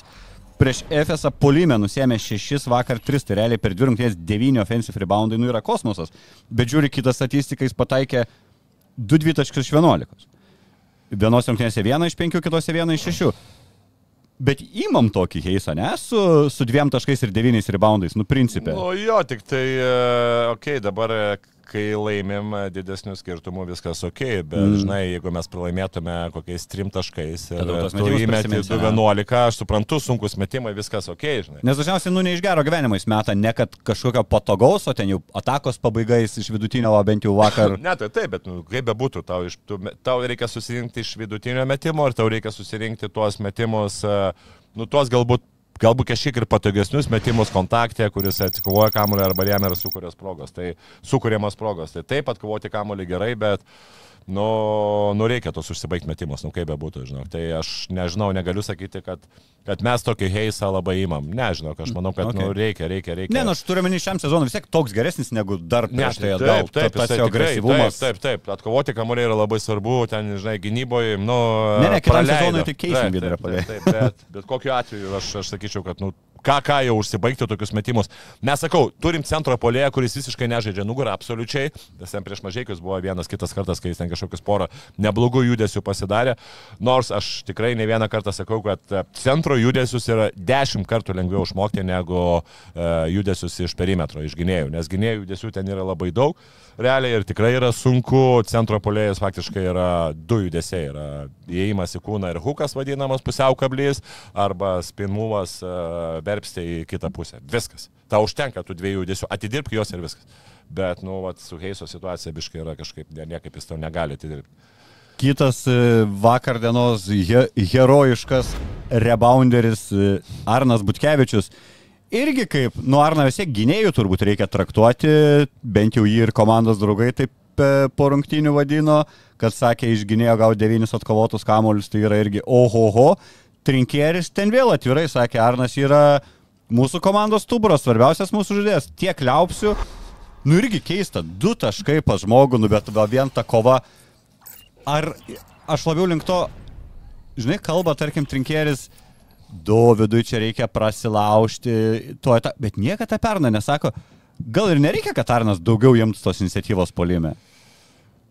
Prieš Efesą Polime nusėmė 6, vakar 3, tai realiai per 2 rungtynės 9 offensive reboundai, nu yra kosmosas. Bet žiūri kitą statistiką, jis pataikė 2-2.11. Vienos rungtynėse 1 iš 5, kitose 1 iš 6. Bet įmam tokį heisą, ne? Su, su dviem taškais ir devyniais reboundais, nu principė. Nu jo, tik tai, okei, okay, dabar, e, kai laimim didesnių skirtumų, viskas ok, bet Mm. žinai, jeigu mes pralaimėtume kokiais trim taškais ir tu įmeti prisiminsi, ne? 2-11, aš suprantu, sunkus metimai, viskas ok, žinai. Nes dažniausiai, nu, ne iš gero gyvenimo jis meta, ne kad kažkokio patogaus, o ten jau atakos pabaigais iš vidutinio, o bent jau vakar. Ne, tai taip, bet nu, kaip bebūtų, tau, iš, tu, tau reikia susirinkti iš vidutinio metimo ir tau reikia susirinkti tuos metimus, e, nu tuos galbūt, galbūt kažkiek ir patogesnius metimus kontaktė, kuris atsikovoja kamuolį arba jam yra sukūrės progos. Tai sukūriamas progos. Tai taip atkovoti kamuolį gerai, bet nu, nu reikia tos užsibaigti metimus, nu kaip bebūtų, žinok. Tai aš nežinau, negaliu sakyti, kad, kad mes tokį heisą labai įmam. Nežinau, aš manau, kad Okay. okay. nu, reikia, reikia, reikia. Ne, nu, aš turiu menį šiam sezonui vis tiek toks geresnis negu dar prieš tai taip, taip, Ta- tas jisai jo tikrai. Taip, taip, taip. Atkovoti kamuoliai yra labai svarbu, ten, žinai, gynyboje, nu... Ne, ne, kitam sezonui tik keisim Taip, vidurio taip. Taip, taip, bet, bet kokiu atveju aš, aš sakyčiau, kad, nu, ką, ką jau užsibaigti tokius metimus. Mes sakau, turim centro polėje, kuris visiškai nežaidžia nugarą, absoliučiai. Nes ten prieš mažiekius buvo vienas kitas kartas, kai jis ten kažkokius porą neblogų judesių pasidarė. Nors aš tikrai ne vieną kartą sakau, kad e, centro judesius yra dešimt kartų lengviau išmokti negu e, judesius iš perimetro, iš gynėjų. Nes gynėjų judesių ten yra labai daug. Realiai ir tikrai yra sunku, centro polėjas faktiškai yra du judesiai. Yra įėjimas į kūną ir hukas vadinamas pusiau kablys arba spinmuvas uh, verpstė į kitą pusę. Viskas. Tau užtenka tų dviejų judesių, atidirbk juos ir viskas. Bet, nu, vat, su Heiso situacija biškai yra kažkaip, ne, niekaip jis tau negali atidirbti. Kitas e, vakar dienos he, herojiškas rebounderis e, Arnas Butkevičius. Irgi kaip, nu Arna vis tiek gynėjų turbūt reikia traktuoti, bent jau jį ir komandos draugai taip e, po rungtynių vadino, kad sakė, iš gynėjo gauti devynis atkovotus kamuolius, tai yra irgi ohoho. Trinkieris ten vėl atvirai sakė, Arnas yra mūsų komandos stuburas, svarbiausias mūsų žaidėjas. Tiek liaupsiu, nu irgi keista, du taškai pas žmogų, nu bet vien ta kova ar aš labiau link to, žinai, kalba, tarkim, trinkėris, Dovydui čia reikia prasilaužti, to, eta, bet niekada apie Arną nesako, gal ir nereikia, kad Arnas daugiau jiems tos iniciatyvos polime.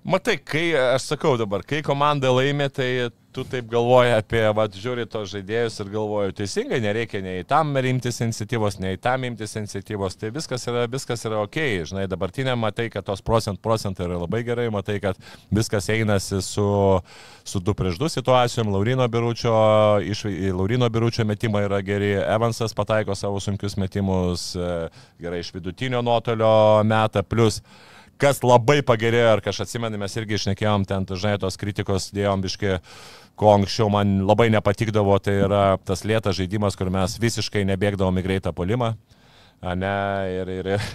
Matai, kai aš sakau dabar, kai komanda laimė, tai tu taip galvoji apie, va, žiūri tos žaidėjus ir galvoju, teisingai, nereikia nei tam imtis iniciatyvos, nei tam imtis iniciatyvos, tai viskas yra, viskas yra ok, žinai, dabartinė matai, kad tos procent, procentai yra labai gerai, matai, kad viskas einasi su, su 2 prieš 2 situacijom, Laurino Biručio, iš, Laurino Biručio metimai yra geri, Evansas pataiko savo sunkius metimus, e, gerai iš vidutinio nuotolio metą, plus kas labai pagerėjo, ar kažkas atsimenu, mes irgi išnekėjom ten, žinai, tos kritikos dėjom biški, ko anksčiau man labai nepatikdavo, tai yra tas lėtas žaidimas, kur mes visiškai nebėgdavom į greitą polimą. Ne, ir, ir, ir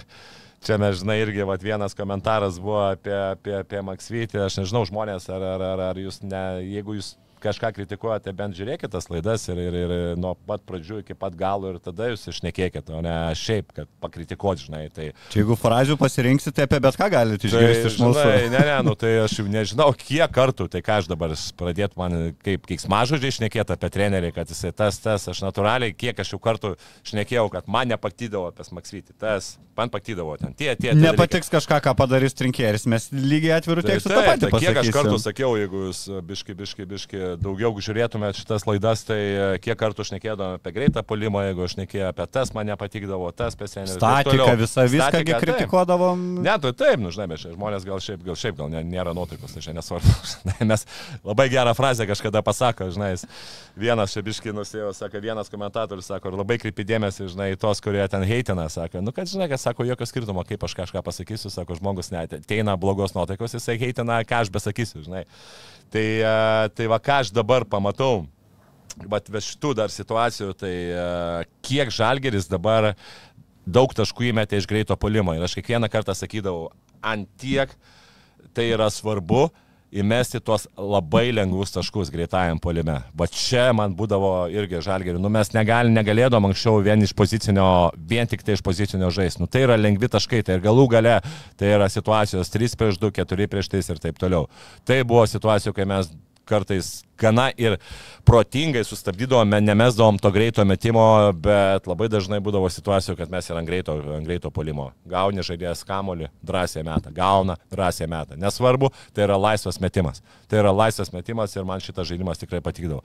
čia mes, žinai, irgi vat, vienas komentaras buvo apie, apie, apie Maksvytį, aš nežinau, žmonės, ar, ar, ar, ar jūs, ne, jeigu jūs kažką kritikuojate, bent žiūrėkite tas laidas ir, ir, ir nuo pat pradžių iki pat galo ir tada jūs išnekėkite, o ne šiaip, kad pakritikuoti, žinai. Tai, Čia jeigu frazių pasirinksite, apie bet ką galite išgirsti iš mūsų. Tai, žinai, ne, ne, nu, tai aš jau nežinau, kiek kartų, tai ką aš dabar pradėtų man kaip keiksmažodžiai šnekėti apie trenerį, kad jisai tas, tas, aš natūraliai, kiek aš jau kartų šnekėjau, kad man nepatydavo apie Maksvytį, tas, man patydavo ten tie, tie. tie Nepatiks kažką, ką padarys trinkėris, mes lygiai atvirų Tai, tekstų tą taip, patį tai kiek aš kartų sakiau, jeigu jūs biški, biški, biški daugiau žiūrėtumėte šitas laidas, tai e, kiek kartų šnekėdavome apie greitą polimą, jeigu aš šnekėjau apie tas, man nepatikdavo tas, pesenės. Statika, visą viską gi kritikuodavom. Ne, tai taip, nu, žinai, bet žmonės gal šiaip, gal šiaip, gal nėra nuotaikos, tai čia nesvarbu. Mes labai gerą frazę kažkada pasako, žinai, vienas čia biški nusėjo, sako, vienas komentatorius sako, ir labai kreipi dėmesį, žinai, tos, kurie ten heitina, sako, nu, kad, žinai, kad sako, jokio skirtumo, kaip aš kažką pasakysiu, sako, žmogus net ateina blogos nuotaikos, jisai heitina, ką aš besakysiu, žinai. Tai, e, tai va, ką aš dabar pamatau, bet be šitų dar situacijų, tai e, kiek žalgeris dabar daug taškų įmetė iš greito polimo. Ir aš kiekvieną kartą sakydavau, ant tiek tai yra svarbu įmesti tuos labai lengvus taškus greitajam polime. Va čia man būdavo irgi žalgerių. Nu, mes negal, negalėdom anksčiau vien iš pozicinio, vien tik tai iš pozicinio žaisti. Nu, tai yra lengvi taškai, tai ir galų gale tai yra situacijos 3 prieš 2, 4 prieš 3 ir taip toliau. Tai buvo situacijų, kai mes kartais gana ir protingai sustabdydavome, nemesdavom to greito metimo, bet labai dažnai būdavo situacijų, kad mes ir ant greito, ant greito polimo. Gauni žaidėjas kamolį, drąsiai metą, gauna, drąsiai metą. Nesvarbu, tai yra laisvas metimas. Tai yra laisvas metimas ir man šitas žaidimas tikrai patikdavo.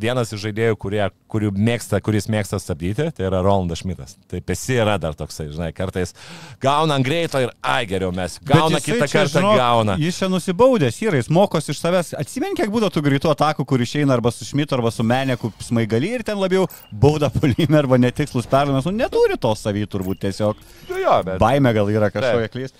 Vienas iš žaidėjų, kurie, mėgsta, kuris mėgsta stabdyti, tai yra Rolandas Šmitas. Tai pesi yra dar toksai, žinai, kartais gauna ant greito ir ai geriau mes. Gauna kitą kartą, žinok, gauna. Jis čia nusibaudęs yra, jis mokosi iš savęs. Atsimink, kiek būdavo tų greitų atakų, kur išeina arba su Šmitu, arba su Meneku smaigali ir ten labiau bauda polime arba netikslus perdavimas. Nu, neturi to savy turbūt tiesiog. Jo, jo, bet. Baime gal yra kažkokia klys.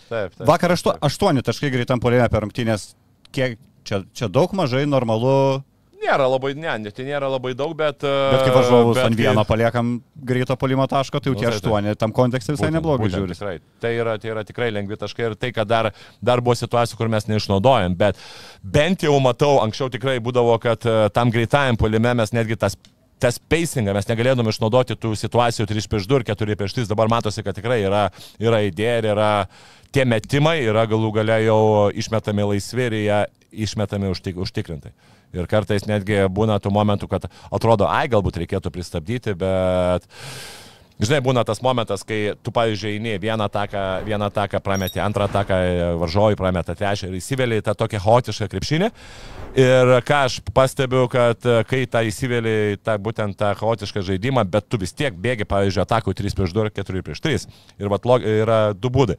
Vakar aštu, aštuoni taškai greitam polime per rungtynės. Kiek čia, čia daug mažai normalu. Nėra labai, ne, tai nėra labai daug, bet... Bet kaip varžovus ant kai- vieno paliekam greito polimo taško, tai jau tie aštuoni tam kontekste visai Būtent, neblogai būtent, žiūri. Tikrai. Tai yra, tai yra tikrai lengvi taškai ir tai, kad dar, dar buvo situacijų, kur mes neišnaudojam, bet bent jau matau, anksčiau tikrai būdavo, kad e, tam greitajam polime mes netgi tas tas pacingą mes negalėdom išnaudoti tų situacijų 3 prieš 2 ir 4 prieš 3, dabar matosi, kad tikrai yra, yra idėja ir yra tie metimai, yra galų galia jau išmetami laisvi ir jie išmetami užtik, užtikrintai. Ir kartais netgi būna tų momentų, kad atrodo, ai, galbūt reikėtų pristabdyti, bet Žinai, būna tas momentas, kai tu, pavyzdžiui, eini vieną taką, vieną taką prameti, antrą taką varžovai prameta trečią ir įsivėlė tą tokią chaotišką krepšinį. Ir ką aš pastebiu, kad e, kai tą įsivėlė tą būtent tą chaotišką žaidimą, bet tu vis tiek bėgi, pavyzdžiui, atakų 3 prieš 2 ir 4 prieš 3. Ir vat yra du būdai.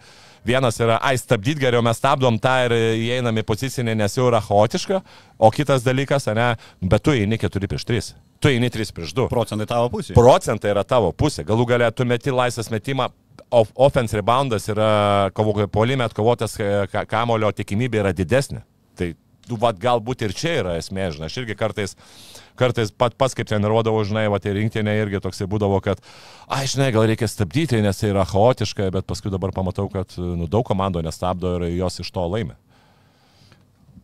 Vienas yra, ai, stabdyti geriau, mes stabdom tą ir įeinam į pozicinį, nes jau yra chaotiška, o kitas dalykas, ne, bet tu eini 4 prieš 3. Tu eini 3 prieš 2 Procentai tavo pusė. procentai yra tavo pusė. Galų galę tu meti laisvas metimą, off, offense reboundas yra polime atkovotas e, ka- kamulio tikimybė yra didesnė. Tai vat, galbūt ir čia yra esmė, žinai, aš irgi kartais, kartais pat pats kaip treniruodavau, žinai, vat, ir rinktinė irgi toksai būdavo, kad, ai, žinai, gal reikia stabdyti, nes tai yra chaotiška, bet paskui dabar pamatau, kad nu, daug komandų nestabdo ir jos iš to laimi.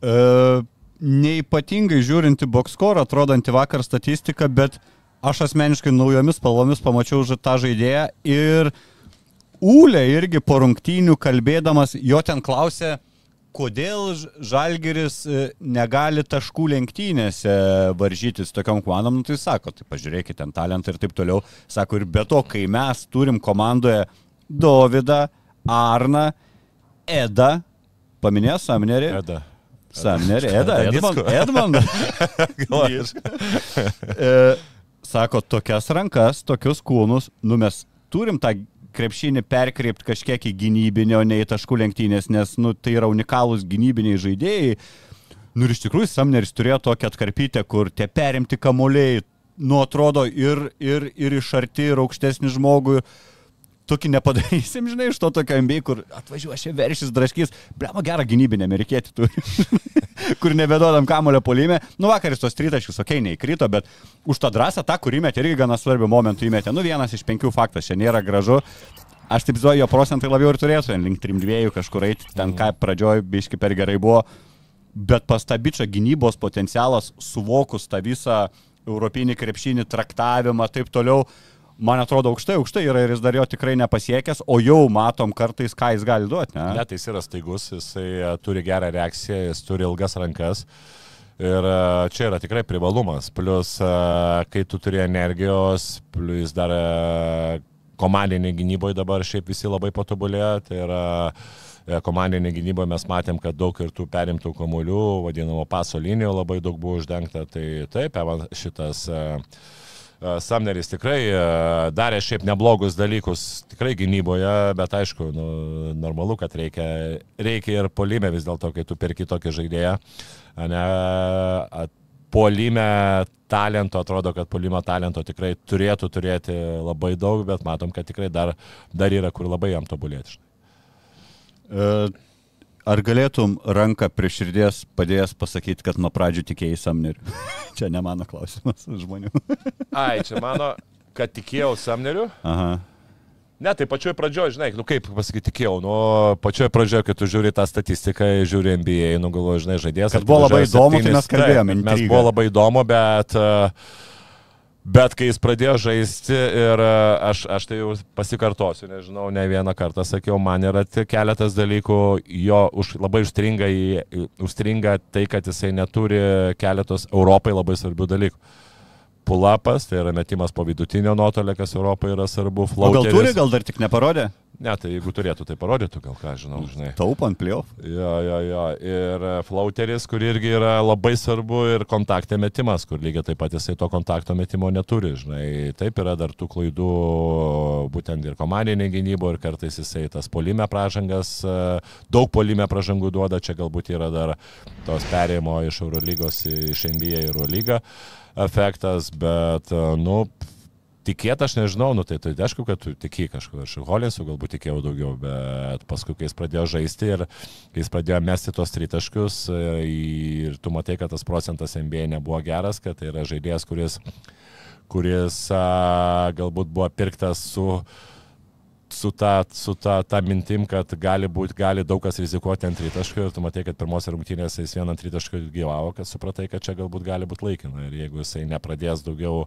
E, neipatingai žiūrinti bokskorą, atrodanti vakar statistika, bet aš asmeniškai naujomis spalvomis pamačiau tą žaidėją ir Ūlė irgi po rungtynių kalbėdamas, jo ten klausė, kodėl Ž- Žalgiris e, negali taškų lenktynėse varžytis tokiam komandom, nu, tai sako, tai pažiūrėkite, ten talentą ir taip toliau. Sako, ir be to, kai mes turim komandoje Dovydą, Arną, Edą, paminėjo Samnerį. Eda. Samnerį, Edą. Edmondą. E, Sako, tokias rankas, tokius kūnus, nu mes turim tą krepšinį perkreipti kažkiek į gynybinį, o ne į taškų lenktynės, nes nu, tai yra unikalūs gynybiniai žaidėjai. Nu ir iš tikrųjų Samneris turėjo tokią atkarpytę, kur tie perimti kamuoliai, nu atrodo ir, ir, ir iš arti, ir aukštesnį žmogų. Tokį nepadarysim, žinai, iš to tokio MBA, kur atvažiuoja šia veršys, draškys, blema gerą gynybinę amerikietį turi, kur nebedodam kamulio polime. Nu vakaris tos tritaškius, okei, okay, neįkrito, bet už tą drąsą, tą, kurį metė, irgi gana svarbių momentų įmetė. Nu vienas iš penkių faktas, čia nėra gražu. Aš taip zuoju, jo procentai labiau ir turėtų, link 3-2 kažkur eiti, ten ką pradžioj biški per gerai buvo. Bet pas tą bičią gynybos potencialas, suvokus tą visą europinį krepšinį traktavimą, taip toliau, man atrodo aukštai, aukštai yra ir jis dar jo tikrai nepasiekęs, o jau matom kartais, ką jis gali duoti, ne? Ne, tai jis yra staigus, jisai e, turi gerą reakciją, jis turi ilgas rankas. Ir e, čia yra tikrai privalumas. Plus, e, kai tu turi energijos, plus dar komandinė gynyboje dabar šiaip visi labai patobulėjo. Tai yra komandinė gynyboje mes matėm, kad daug ir tų perimtų kamuolių, vadinamo paso linijų labai daug buvo uždengta. Tai taip, šitas e, Samneris tikrai e, darė šiaip neblogus dalykus, tikrai gynyboje, bet aišku, nu, normalu, kad reikia, reikia ir polime vis dėlto, kai tu perki tokį žaidėją. Ne, polime talento, atrodo, kad polimo talento tikrai turėtų turėti labai daug, bet matom, kad tikrai dar, dar yra kur labai jam tobulėti. Ar galėtum ranką prie širdies padėjęs pasakyti, kad nuo pradžių tikėjai Samneriu? Čia ne mano klausimas žmonių. Ai, čia mano, kad tikėjau Samneriu. Aha. Ne, tai pačioj pradžioj, žinai, nu kaip pasakyti, tikėjau, nu pačioj pradžioj, kai tu žiūri tą statistiką, žiūri NBA, nu galvoju, žinai, žaidėjas. Kad buvo labai įdomu, tai mes kalbėjome, Mes buvo labai įdomu, bet uh, Bet kai jis pradėjo žaisti ir e, aš, aš tai jau pasikartosiu, nežinau, ne vieną kartą sakiau, man yra keletas dalykų, jo už, labai užstringa, į, užstringa tai, kad jisai neturi keletos Europai labai svarbių dalykų. Pulapas, tai yra metimas po vidutinio nuotolio, kas Europoje yra svarbu. O gal Flauteris. turi, gal dar tik neparodė? Ne, tai jeigu turėtų, tai parodytų, gal ką žinau, žinai. Taupant pliov. Jo, jo, jo. Ir e, flauteris, kur irgi yra labai svarbu, ir kontaktė metimas, kur lygiai taip pat jisai to kontakto metimo neturi, žinai. Taip yra dar tų klaidų, būtent ir komandinė gynybo, ir kartais jisai tas polime pražangas, e, daug polime pražangų duoda, čia galbūt yra dar tos perėjimo iš Eurolygos iš NBA į Eurolygą efektas, bet, e, nu, tikėt aš nežinau, nu tai, tai aišku, kad tu tiki kažkur, aš Holinsu galbūt tikėjau daugiau, bet paskui, kai jis pradėjo žaisti ir kai jis pradėjo mesti tos tritaškius e, ir tu matai, kad tas procentas NBA nebuvo geras, kad tai yra žaidėjas, kuris, kuris a, galbūt buvo pirktas su su ta, su ta, ta mintim, kad gali, būt, gali daug kas rizikuoti ant tritaškio ir tu matai, kad pirmose rungtynėse jis vieną tritaškį gyvavo, kad supratai, kad čia galbūt gali būti laikina. Ir jeigu jisai nepradės daugiau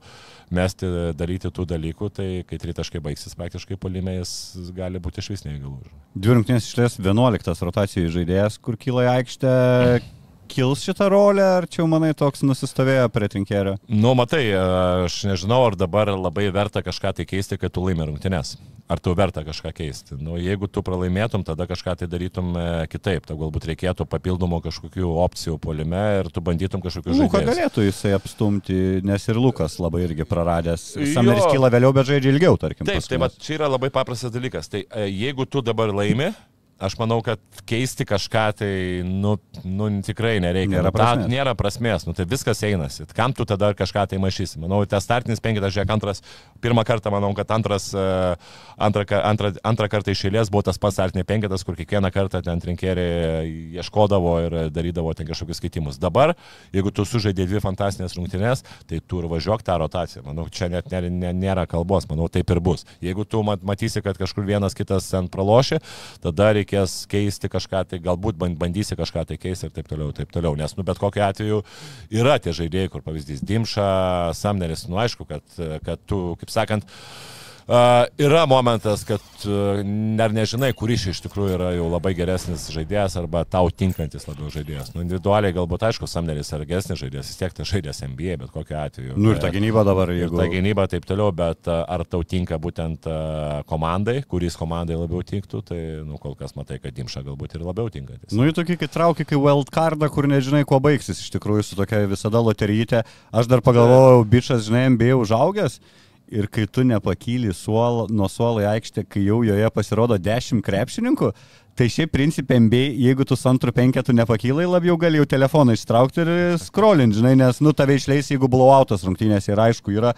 mesti, daryti tų dalykų, tai kai tritaškai baigsis praktiškai polimė, jis gali būti iš vis neįgalus. Dvi rungtynės išlės 11 rotacijų žaidėjas, kur kyla į aikštę. Kils šitą rolę, ar čia jau manai toks nusistovėjo prie trinkėrio? Nu, matai, aš nežinau, ar dabar labai verta kažką tai keisti, kad tu laimė rungtynės. Ar tu verta kažką keisti? Nu, jeigu tu pralaimėtum, tada kažką tai darytum e, kitaip. Tau galbūt reikėtų papildomų kažkokių opcijų polime ir tu bandytum kažkokius Luką žaidėjus. galėtų jisai apstumti, nes ir Lukas labai irgi praradęs. Sameris kyla vėliau, bet žaidžia ilgiau, tarkim. Taip, pas tai va, čia yra labai paprastas dalykas. Tai e, jeigu tu dabar laimi, aš manau, kad keisti kažką tai, nu, nu tikrai nereikia. Nėra nu, ta- prasmės. nėra prasmės, nu tai viskas einasi. Kam tu tada kažką tai maišysi? Manau, tas startinis penkitas, žiūrėk, antras, pirmą kartą, manau, kad antras, e, antrą, antrą, antrą kartą iš eilės buvo tas pats startinis penkitas, kur kiekvieną kartą ten trinkeriai ieškodavo ir darydavo ten kažkokius keitimus. Dabar, jeigu tu sužaidė dvi fantasinės rungtynės, tai tu ir važiuok tą rotaciją. Manau, čia net nėra, nė- nėra kalbos, manau, taip ir bus. Jeigu tu mat- matysi, kad kažkur vienas kitas ten praloši, tada reikės keisti kažką, tai galbūt ban- bandysi kažką tai keisti ir taip toliau, taip toliau. Nes, nu, bet kokiu atveju yra tie žaidėjai, kur pavyzdys Dimša, Samneris, nu, aišku, kad, kad tu, kaip sakant, yra momentas, kad dar nežinai, kuris iš tikrųjų yra jau labai geresnis žaidėjas arba tau tinkantis labiau žaidėjas. Nu, individualiai galbūt, aišku, Samneris yra geresnis žaidėjas, vis tiek tai žaidėjas NBA, bet kokiu atveju. Nu ir ta gynyba dabar, jeigu... ta gynyba taip toliau, bet ar tau tinka būtent komandai, kuris komandai labiau tiktų, tai nu, kol kas matai, kad Dimša galbūt ir labiau tinkantis. Nu, į tokį, kai trauki kaip wildcardą, kur nežinai, kuo baigsis iš tikrųjų su tokia visada loterytė. Aš dar pagalvojau, bičias, žinai, MBA užaugęs. Ir kai tu nepakyli suol, nuo suolo į aikštę, kai jau joje pasirodo 10 krepšininkų, tai šiaip principė MBA, jeigu tu su antru penketu nepakylai, labiau gali jau telefoną ištraukti ir scrollint, žinai, nes, nu, tave išleis, jeigu blowoutas rungtynės ir aišku yra,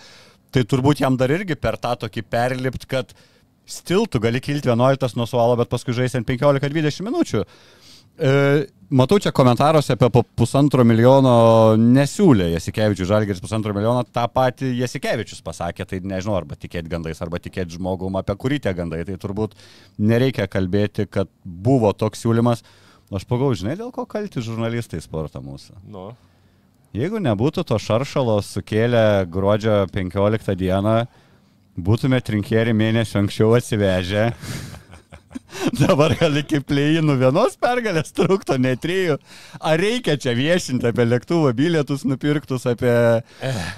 tai turbūt jam dar irgi per tą tokį perlipt, kad stil tu gali kilti 11 nuo suolo, bet paskui žaisti 15-20 minučių. E, matau čia komentaruose apie pusantro milijono nesiūlė Jasikevičius Žalgeris pusantro milijono, tą patį Jasikevičius pasakė, tai nežinau, arba tikėti gandais, arba tikėti žmogum, apie kurį tie gandai, tai turbūt nereikia kalbėti, kad buvo toks siūlymas. Aš pagau, žinai, dėl ko kalti žurnalistai sporto mūsų. Nu. Jeigu nebūtų to šaršalo sukėlę gruodžio 15 dieną, būtume trinkėri mėnesį anksčiau atsivežę. Dabar gal iki plėjinų vienos pergalės trukto, ne trijų. Ar reikia čia viešinti apie lėktuvo bilietus nupirktus, apie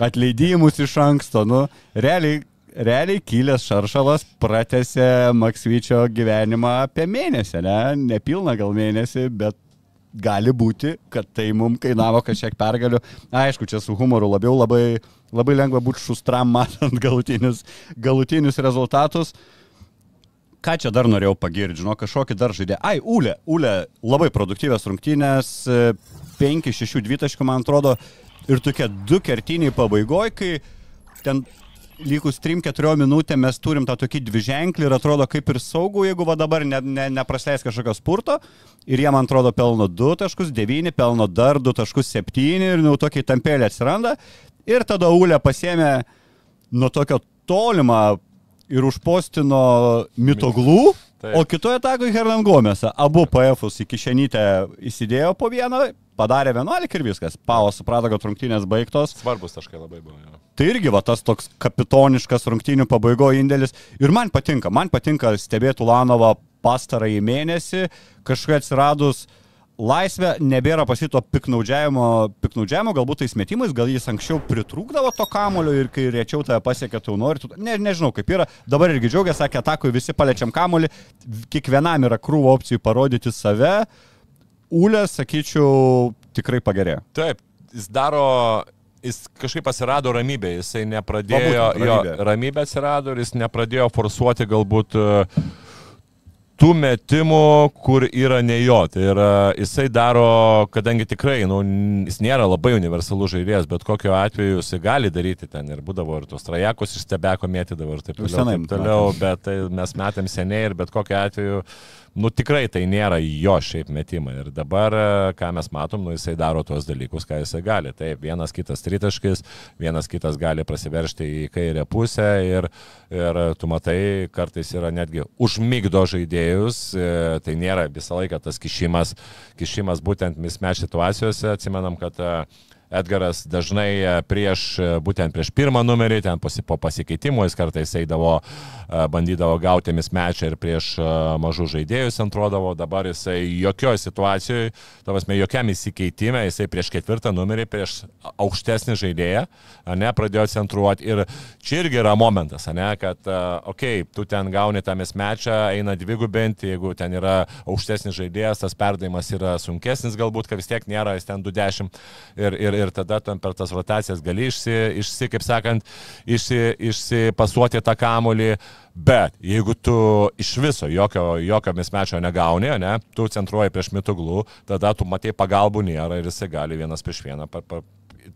atleidimus iš anksto? Nu, realiai, realiai kilęs šaršalas pratęsė Maksvyčio gyvenimą apie mėnesį, ne? Nepilną gal mėnesį, bet gali būti, kad tai mums kainavo kažkiek pergalių. Aišku, čia su humoru labiau labai, labai lengva būti šustram matant galutinius, galutinius rezultatus. Ką čia dar norėjau pagirti, žinau, kažkokį dar žaidė. Ai, Ule, Ule, labai produktyvios rungtynės, 5-6 dvitaškų, man atrodo, ir tokie du kertiniai pabaigoje, kai ten likus 3-4 minutėm mes turim tą tokį dviženklį ir atrodo kaip ir saugų, jeigu va dabar ne, ne, neprasleis kažkokio spurto. Ir jie, man atrodo, pelno 2.9, pelno dar 2.7 ir nu tokiai tampėlė atsiranda. Ir tada Ule pasėmė nuo tokio tolimą ir užpostino mitoglų, Taip. o kitoje atakoje Hernan Gomesą. Abu PF-us į kišenytę įsidėjo po vieną, padarė 11 ir viskas. Pao suprato, kad rungtynės baigtos. Svarbus taškai labai buvo. Jo. Tai irgi va tas toks kapitoniškas rungtynių pabaigo indėlis. Ir man patinka, man patinka stebėti Ulanovą pastarąjį mėnesį, kažkaip atsiradus laisvę, nebėra pasito piknaudžiavimo, piknaudžiavimo, galbūt tais metimais, gal jis anksčiau pritrūkdavo to kamulio ir kai rečiau tave pasiekė, tu nori, tu, ne, nežinau kaip yra, dabar irgi džiaugiasi, sakė, atakui visi paliečiam kamulį, kiekvienam yra krūvo opcijų parodyti save, Ulė, sakyčiau, tikrai pagerėjo. Taip, jis daro, jis kažkaip atsirado ramybė, jisai nepradėjo, Va, būtent, jo, ramybė. ramybė atsirado ir jis nepradėjo forsuoti galbūt e, tų metimų, kur yra ne jo. Tai yra, jisai daro, kadangi tikrai, nu, jis nėra labai universalus žaidėjas, bet kokiu atveju jisai gali daryti ten ir būdavo ir tos trajekus iš stebeko mėtydavo ir taip toliau. senai Taip toliau bet tai mes metėm seniai ir bet kokiu atveju, nu tikrai tai nėra jo šiaip metimai. Ir dabar, e, ką mes matom, nu jisai daro tuos dalykus, ką jisai gali. Taip, vienas kitas tritaškis, vienas kitas gali prasiveršti į kairę pusę ir, ir tu matai, kartais yra netgi užmygdo žaidėjus, e, tai nėra visą laiką tas kišimas, kišimas būtent mismeš situacijose. Atsimenam, kad e, Edgaras dažnai e, prieš, e, būtent prieš pirmą numerį, ten po pasikeitimo jis kartais eidavo, e, bandydavo gauti mismečą ir prieš mažus žaidėjus antrodavo, dabar jisai jokioje situacijoje, tavasme, jokiam įsikeitime, jisai prieš ketvirtą numerį, prieš aukštesnį žaidėją, ne, pradėjo centruoti. Ir čia irgi yra momentas, ne, kad, okei, okay, tu ten gauni tą mismečą, eina dvigubinti, jeigu ten yra aukštesnis žaidėjas, tas perdavimas yra sunkesnis galbūt, kad vis tiek nėra, jis ten 20 ir, ir, ir tada tu per tas rotacijas gali išsi, išsi kaip sakant, išsi, išsipasuoti tą kamolį, bet jeigu tu iš viso jokio, jokio mismečio negauni, ne, tu centruoji prieš mituglų, tada tu matai pagalbų nėra ir jisai gali vienas prieš vieną pa, pa,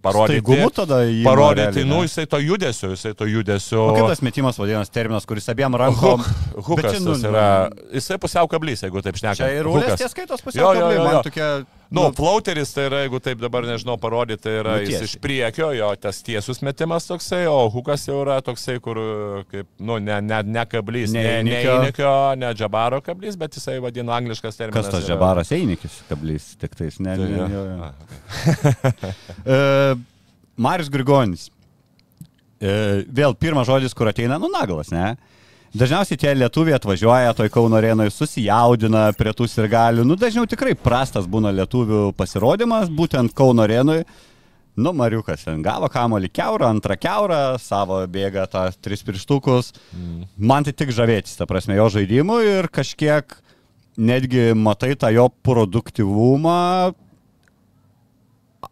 parodyti. Staigumu tada jį Parodyti, realiai, nu, jisai to judesio, jisai to judesio. O kaip tas metimas vadinamas terminas, kuris abiem rankom... Huk, hukas čia, nu, yra, jisai pusiau kablys, jeigu taip šneka. Ir ulės tie skaitos pusiau, jo. man tokia... Nu, flauteris tai yra, jeigu taip dabar nežinau parodyti, tai yra Nu, jis iš priekio, jo tas tiesus metimas toksai, o hukas jau yra toksai, kur, kaip, nu, ne, ne, ne kablys, Ne ne, ne Einikio. Ne džabaro kablys, bet jisai vadina angliškas terminas. Kas tas yra- žabaras einikis, kablys, tik tais, ne, Tai, ne, jo. jo. E, Marius Grigonis. E, vėl pirmas žodis, kur ateina, nu naglas, ne? Dažniausiai tie lietuviai atvažiuoja toj Kauno arenui, susijaudina prie tų sirgalių. Nu, dažniau tikrai prastas būna lietuvių pasirodymas, būtent Kauno arenui. Nu, Mariukas ten gavo kamolį keurą, antrą keurą, savo bėga tą tris pirštukus. Mm. Man tai tik žavėtis, ta prasme, jo žaidimu ir kažkiek netgi matai tą jo produktivumą.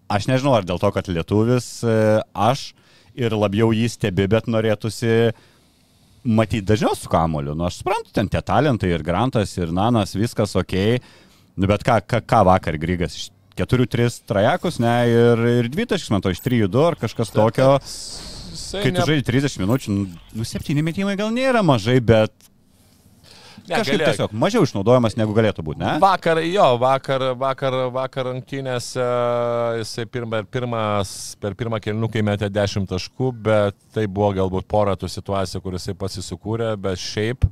Aš nežinau, ar dėl to, kad lietuvis, e, aš ir labiau jį stebi, bet norėtųsi matyti dažniau su kamoliu. Nu, aš suprantu, ten tie talentai ir Grantas, ir Nanas, viskas ok. Nu, bet ką, ką, ką vakar Grygas iš 4-3 trajekus, ne, ir, ir 20, man to iš 3-2 ar kažkas tokio. Kai tu žaidži 30 minučių, nu, nu 7 metimai gal nėra mažai, bet ne, kažkaip galėjo- tiesiog mažiau išnaudojamas negu galėtų būti, ne? Vakar, jo, vakar, vakar, vakar rungtynėse jisai pirma, pirmas, per pirmą kelniuką įmetė 10 taškų, bet tai buvo galbūt pora tų situacijų, kur jisai pasisukūrė, bet šiaip,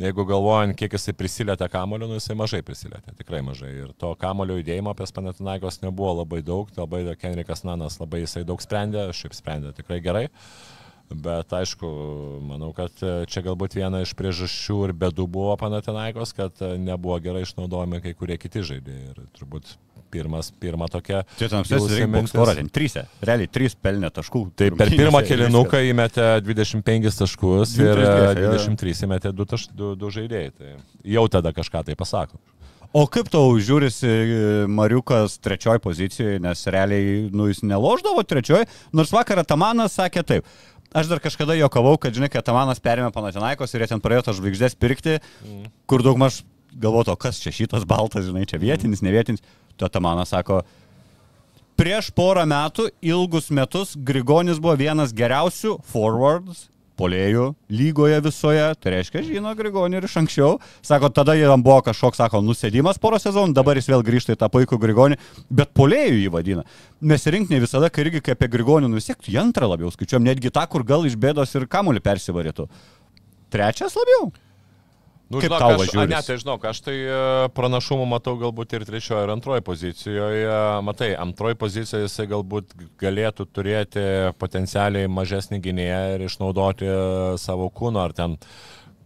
jeigu galvojant, kiek jisai prisilietė kamoliu, nu jisai mažai prisilietė, tikrai mažai. Ir to kamolio judėjimo apie Panatinaikos nebuvo labai daug, labai Kenrikas Nanas labai jisai daug sprendė, šiaip sprendė tikrai gerai. Bet aišku, manau, kad e, čia galbūt viena iš priežasčių ir bedų buvo Panatinaikos, kad e, nebuvo gerai išnaudojami kai kurie kiti žaidėjai. Ir turbūt pirmas, pirma tokia... Čia reikia mintis. skorą, ten 3, realiai 3 pelnė taškų. Tai per pirmą ir kelinuką įmetė 25 taškus Dvi, ir trys e. 23 įmetė 2, taš, 2, 2 žaidėjai. Tai jau tada kažką tai pasako. O kaip tau žiūrisi Mariukas trečioji pozicijoje, nes realiai, nu, jis neloždavo trečioji, nors vakar Atamanas sakė taip. Aš dar kažkada jokavau, kad, žinai, kad Atamanas perėmė Panatinaikos ir jie ten pradėjo tas žvaigždės pirkti, mm. kur daug maž galvoto, kas čia šitas baltas, žinai, čia vietinis, ne vietinis. Tu Atamanas sako, prieš porą metų, ilgus metus, Grigonis buvo vienas geriausių forwards polėjų lygoje visoje, tai reiškia, žino Grigonį ir iš anksčiau. Sako, tada jam buvo kažkoks, sako, nusėdimas porą sezonų, dabar jis vėl grįžta į tą puikų Grigonį, bet polėjų jį vadina. Mes rinkiniai visada, kai irgi apie Grigonį, nu tiek į antrą labiau skaičiuojam, netgi tą, kur gal iš bėdos ir kamuolį persivarytų. Trečias labiau. Nu, Kaip žinok, tau važiuoja? ne, tai žinok, aš tai e, pranašumų matau galbūt ir trečiojo ir antrojo pozicijoje. Matai, antroji pozicijoje jisai galbūt galėtų turėti potencialiai mažesnį gynėją ir išnaudoti savo kūno ar ten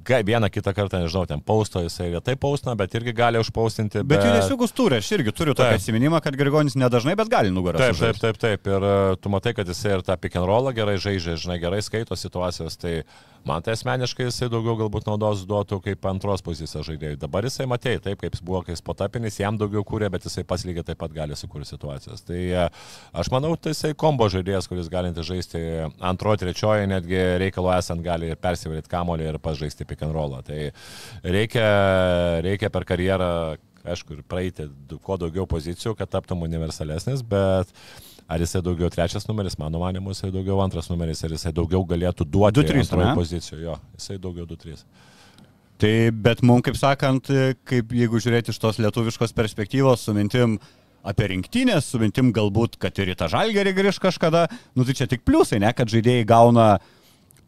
vieną kitą kartą, nežinau, ten pausto, jisai retai paustina, bet irgi gali užpaustinti. Bet judesiukus turi, aš irgi turiu tokį Taip. atsiminimą, kad Grigonis nedažnai, bet gali nugarą. Taip, taip, sužaist. taip, taip. Ir e, tu matai, kad jisai ir tą pick and rollą gerai žaidžia, žinai, gerai skaito situacijas. Tai man tai asmeniškai jisai daugiau galbūt naudos duotų kaip antros pozicijos žaidėjai. Dabar jisai matei, taip, kaip jis buvo, kai jis potapinis, jam daugiau kūrė, bet jisai pats lygiai taip pat gali sukurti situacijas. Tai e, aš manau, tai jisai kombo žaidėjas, kuris galinti žaisti antrojo, trečiojo, netgi reikalo esant gali persivalyti kamolį ir pažaisti pick and rollą. Tai reikia, reikia per karjerą aišku, ir praeiti kuo daugiau pozicijų, kad taptum universalesnis, bet ar jisai daugiau trečias numeris, mano manimu, jisai daugiau antras numeris, ar jisai daugiau galėtų duoti 2-3, antroje ane? pozicijoje, jo, jisai daugiau 2-3. Tai bet mums, kaip sakant, kaip jeigu žiūrėti iš tos lietuviškos perspektyvos, su mintim apie rinktinės, su mintim galbūt, kad ir į tą žalgerį grįž kažkada, nu tai čia tik pliusai, ne, kad žaidėjai gauna,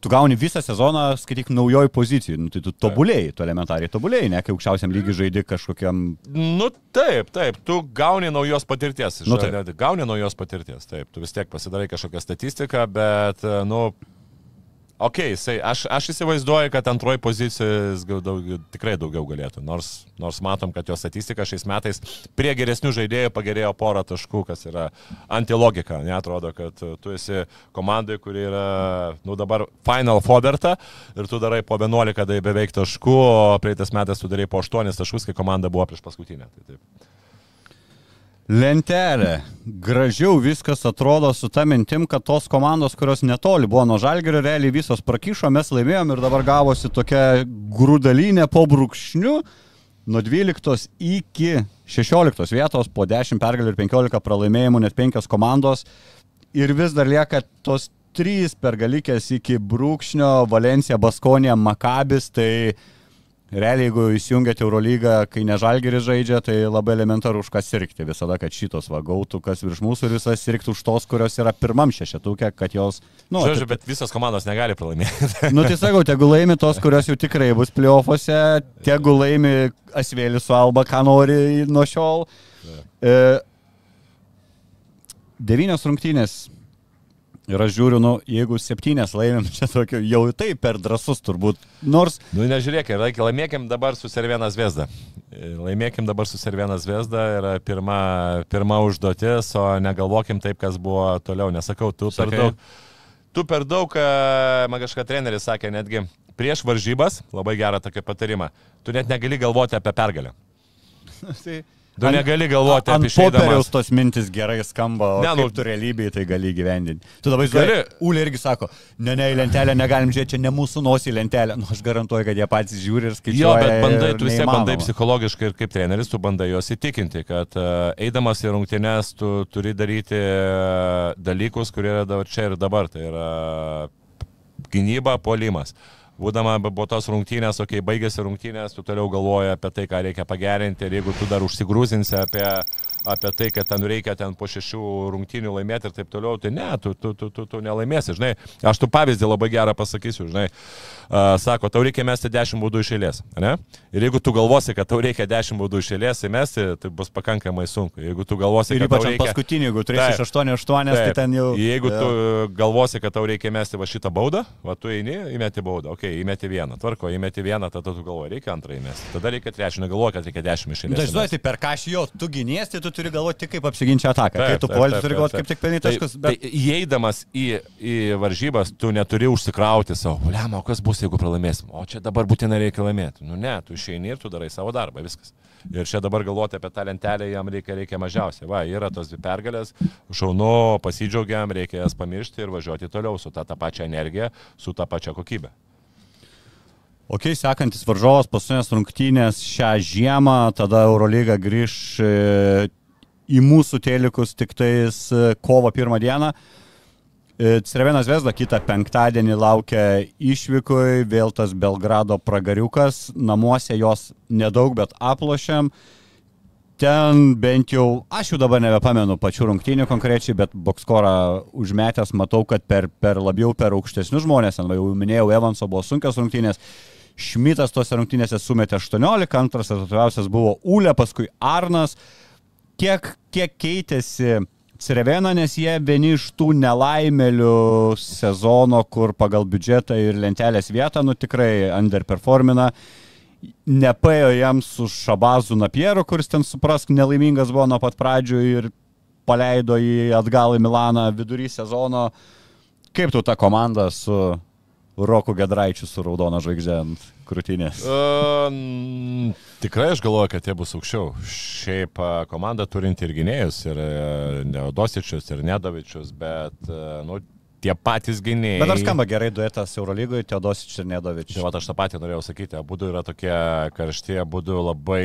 tu gauni visą sezoną, skaityk, naujoj pozicijai, nu tai tu tobulėjai, tu elementariai tobulėjai, ne, kai aukščiausiam lygiai žaidži kažkokiam... Nu taip, taip, tu gauni naujos patirties. Nu, žinai, gauni naujos patirties, taip, tu vis tiek pasidarai kažkokią statistiką, bet, e, nu, Ok, jisai, aš, aš įsivaizduoju, kad antroji pozicija daug, tikrai daugiau galėtų, nors, nors matom, kad jo statistika šiais metais prie geresnių žaidėjų pagerėjo porą taškų, kas yra antilogika. Netrodo, kad tu esi komandai, kuri yra, nu dabar Final Foberta ir tu darai po 11 tai beveik taškų, o praeitais metais tu darai po 8 taškus, kai komanda buvo prieš paskutinę. Tai taip. Lentelė. Gražiau viskas atrodo su ta mintim, kad tos komandos, kurios netoli buvo nuo žalgerio, realiai visos prakyšo, mes laimėjom ir dabar gavosi tokia grūdalinė po brūkšniu. Nuo 12 iki 16 vietos po 10 pergalių ir 15 pralaimėjimų, net 5 komandos. Ir vis dar lieka tos 3 pergalikės iki brūkšnio Valencija, Baskonė, Makabis. Tai Realiai, jeigu įsijungiate Eurolygą, kai nežalgeris žaidžia, tai labai elementaru už ką sirgti. Visada, kad šitos va gautų, kas virš mūsų ir visas sirgti už tos, kurios yra pirmam šešetukė, kad jos... Nu, Žodžiu, bet visos komandos negali pralaimėti. Nu, tai sakau, tegu laimi tos, kurios jau tikrai bus playoffuose, tegu laimi Asvėlis su Alba, ką nori nuo šiol. E, devynios rungtynės. Ir aš žiūriu, nu, jeigu septynės laimėm, čia tokio jau tai per drasus turbūt. Nors Nu, nežiūrėk, reikia, laimėkim dabar su Servienas Vesda. Laimėkim dabar su Servienas Vesda yra pirma, pirma užduotis, o negalvokim taip, kas buvo toliau. Nesakau, tu per Sakai. daug. Tu per daug, e, man kažką treneris sakė, netgi prieš varžybas, labai gerą tokį patarimą, tu net negali galvoti apie pergalę. tai... Tu negali galvoti apie išeidamas. popieriaus tos mintis gerai skamba, o Ne, nu- tu realybėje tai gali gyvendinti. Tu dabar Gali. Uli irgi sako, ne, ne, į lentelę negalim žiūrėti, čia ne mūsų nosį lentelę. Nu, aš garantuoju, kad jie patys žiūri ir skaičiuoja. Jo, bet bandai, ir tu vis tiek bandai psichologiškai ir kaip treneris, tu bandai juos įtikinti, kad uh, eidamas į rungtynes tu turi daryti uh, dalykus, kurie yra dabar čia ir dabar. Tai yra gynyba, polimas. Būdama po tos rungtynės, o kai baigėsi rungtynės, tu toliau galvoji apie tai, ką reikia pagerinti. Ir jeigu tu dar užsigrūzinsi apie, apie tai, kad ten reikia ten po šešių rungtynių laimėti ir taip toliau, tai ne, tu, tu, tu, tu, tu nelaimėsi, žinai. Aš tu pavyzdį labai gerą pasakysiu, žinai. Uh, sako, tau reikia mesti 10 baudų iš eilės, ne? Ir jeigu tu galvosi, kad tau reikia 10 baudų iš eilės įmesti, tai bus pakankamai sunku. Jeigu tu galvosi, Ir ypač reikia... paskutinį, jeigu turėsi Taip. 8-8, tai ten jau... Jeigu Jo. tu galvosi, kad tau reikia mesti va šitą baudą, va tu eini, įmeti baudą, okei, okay, įmeti vieną, tvarko, įmeti vieną, tada tu galvoji, reikia antrą įmesti, tada reikia trečią, negalvoji, kad reikia dešimt iš eilės. Dažnai tai per ką aš jo, tu giniesi, tu turi galvoti tik kaip apsiginti ataką. Kai Taip, tu taip, puoli, turi galvoti kaip tik pelnyti Tai- taškus. Bet... Tai įeidamas į, į varžybas, tu neturi užsikrauti savo, lemo, kas bus, jeigu pralaimėsim, o čia dabar būtinai reikia laimėti. Nu ne, tu išeini ir tu darai savo darbą, viskas. Ir čia dabar galvoti apie tą lentelę jam reikia, reikia mažiausiai. Va, yra tos dvi pergalės, šaunu, pasidžiaugiam, reikia jas pamiršti ir važiuoti toliau su ta, ta pačia energija, su ta pačia kokybė. Ok, sekantis varžovas paskutinės rungtynės šią žiemą, tada Eurolyga grįž e, į mūsų telikus tik tais e, kovo pirmą dieną. E, Cervenas Vesda kitą penktadienį laukia išvykui, vėl tas Belgrado pragariukas, namuose jos nedaug, bet aplošiam. Ten bent jau, aš jau dabar nebepamenu pačių rungtynių konkrečiai, bet bokskorą užmetęs matau, kad per, per labiau per aukštesnius žmonės, ten jau minėjau, Evanso buvo sunkios rungtynės, Šmitas tose rungtynėse sumetė 18, antras rezultatyviausias buvo Ūlė, paskui Arnas. Kiek, kiek keitėsi Cerevena, nes jie vieni iš tų nelaimelių sezono, kur pagal biudžetą ir lentelės vietą, nu tikrai underperformina. Nepaėjo jam su Šabazu Napieru, kuris ten suprask nelaimingas buvo nuo pat pradžių ir paleido jį atgal į Milaną vidury sezono. Kaip tu tą komandą su Roku Gedraičiu su raudona žvaigždė ant krūtinės? Uh, tikrai aš galvoju, kad jie bus aukščiau. Šiaip uh, komanda turinti ir gynėjus, ir uh, Neodosičius, ir Nedovičius, bet, nu, tie patys gynėjai. Bet ar skamba gerai duetas Eurolygoje, Teodosič ir Nedovičius? Tai va, aš tą patį norėjau sakyti, abu yra tokie karšti, abu labai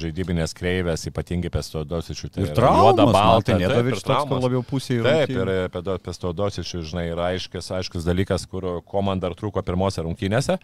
žaidybinės kreivės, ypatingai Pestodosičių. Tai ir traumos, balta, Nedovičius toks labiau pusėje. Taip, ir Pestodosičių, žinai, yra aiškis, aiškis dalykas, kur komanda dar trūko pirmose rungtynėse.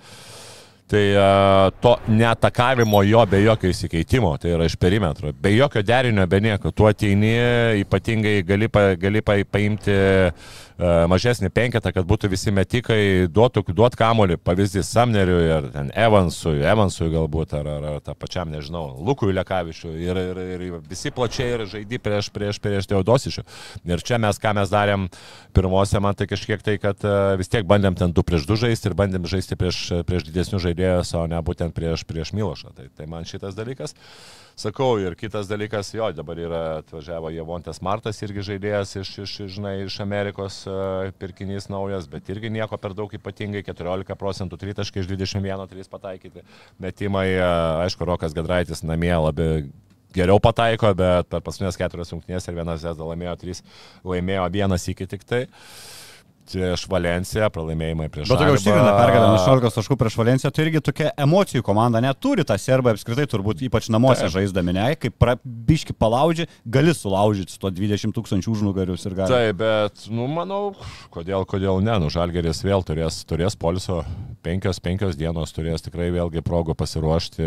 Tai uh, to neatakavimo jo be jokio įsikeitimo, tai yra iš perimetro, be jokio derinio, be nieko. Tu ateini, ypatingai gali, gali pa, paimti uh, mažesnį penketą, kad būtų visi metikai, duotų, duot kamolį, pavyzdys Samneriui ar Evansui, Evansui galbūt, ar, ar, ar tą pačiam, nežinau, Lukui Lekavičiui. Ir, ir, ir visi plačiai ir žaidži prieš, prieš, prieš Teodosičių. Ir čia mes, ką mes darėm pirmose, man tai kažkiek tai, kad uh, vis tiek bandėm ten 2 prieš 2 žaisti ir bandėm žaisti prieš, prieš didesnius žaidėjus, o ne būtent prieš, prieš Milošą. Tai, tai man šitas dalykas. Sakau, ir kitas dalykas, jo, dabar yra atvažiavo Javontas Martas, irgi žaidėjas iš, iš, žinai, iš Amerikos pirkinys naujas, bet irgi nieko per daug ypatingai, 14 procentų tritaškai iš 21 3 pataikyti. Metimai, aišku, Rokas Gadraitis namie labai geriau pataiko, bet per paskutinės keturias rungtynės ir vienas Zesda laimėjo trys, laimėjo vienas iki tik tai. Uh, prieš Valenciją, pralaimėjimai prieš Bet tokia užtikrina pergalė, 16 taškų prieš Valenciją, tai irgi tokia emocijų komanda neturi, ta serbai apskritai turbūt ypač namuose Taip. žaisdami, ne, kaip biški palauži, gali sulaužyti su to 20 tūkstančių užnugarius ir gali. Taip, bet, nu, manau, kodėl, kodėl ne, nu, Žalgeris vėl turės, turės poliso, penkios, penkios dienos turės tikrai vėlgi progų pasiruošti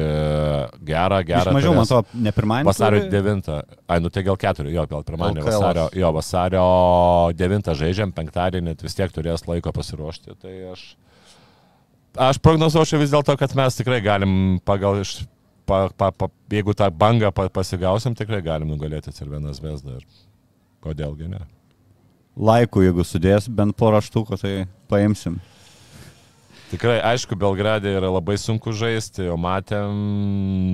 gerą, gerą. Iš mažiau, man to, ne pirmadienį. Vasario 9, ai, nu tai gal 4, jo, gal pirmadienį, vasario, jo, vasario 9 žaidžiam, penktadienį, vis tiek turės laiko pasiruošti. Tai aš, aš prognozuočiau vis dėlto, kad mes tikrai galim pagal iš... Pa, pa, pa, jeigu tą bangą pa, pasigausim, tikrai galim nugalėti Cirvenas Vesdą. Ir kodėlgi ne. Laikų, jeigu sudės bent porą štukų, tai paimsim. Tikrai, aišku, Belgradė yra labai sunku žaisti, o matėm,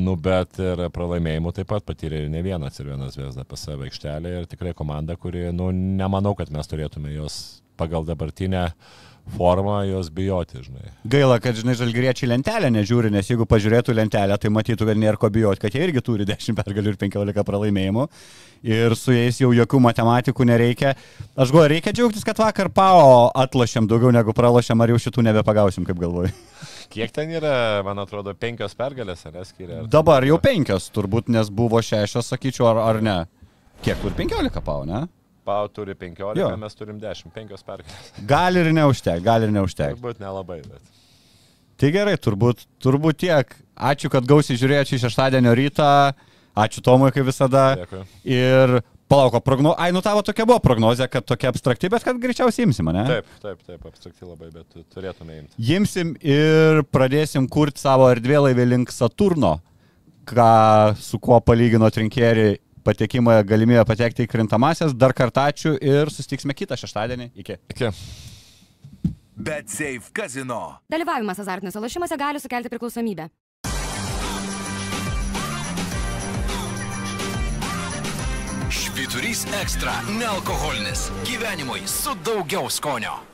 nu, bet ir pralaimėjimų taip pat patyrė ir ne vienas ir vienas Vesda pas savo aikštelę ir tikrai komanda, kuri, nu, nemanau, kad mes turėtume jos pagal dabartinę formą jos bijoti, žinai. Gaila, kad, žinai, žalgriečiai lentelę nežiūri, nes jeigu pažiūrėtų lentelę, tai matytų, kad nėra ko bijoti, kad jie irgi turi 10 pergalių ir 15 pralaimėjimų. Ir su jais jau jokių matematikų nereikia. Aš galvoju, reikia džiaugtis, kad vakar PAO atlošėm daugiau negu pralošėm, ar jau šitų nebepagausim, kaip galvoju. Kiek ten yra, man atrodo, penkios pergalės, ar neskiria? Dabar jau penkios, turbūt, nes buvo šešios, sakyčiau, ar, ar ne. Kiek tur 15 PAO, ne? Pau turi 15, jo. mes turim 10, 5 pergalės. Gali ir neužtek, gali ir neužtek. Turbūt nelabai, bet. Tai gerai, turbūt, turbūt tiek. Ačiū, kad gausiai žiūrėjote šį šeštadienio rytą. Ačiū Tomui, kaip visada. Dėkui. Ir palauko progno... Ai, nu tavo tokia buvo prognozija, kad tokia abstrakti, bet kad greičiausiai imsim, ne? Taip, taip, taip, abstrakti labai, bet turėtume imti. Imsim ir pradėsim kurti savo erdvėlaivį link Saturno, ką su kuo palygino trinkėri patekimą galimybę patekti į krintamasias. Dar kartą ačiū ir susitiksime kitą šeštadienį. Iki. Iki. Bet Safe Casino. Dalyvavimas azartiniuose lošimuose gali sukelti priklausomybę. Švyturys ekstra - nealkoholinis. Gyvenimui su daugiau skonio.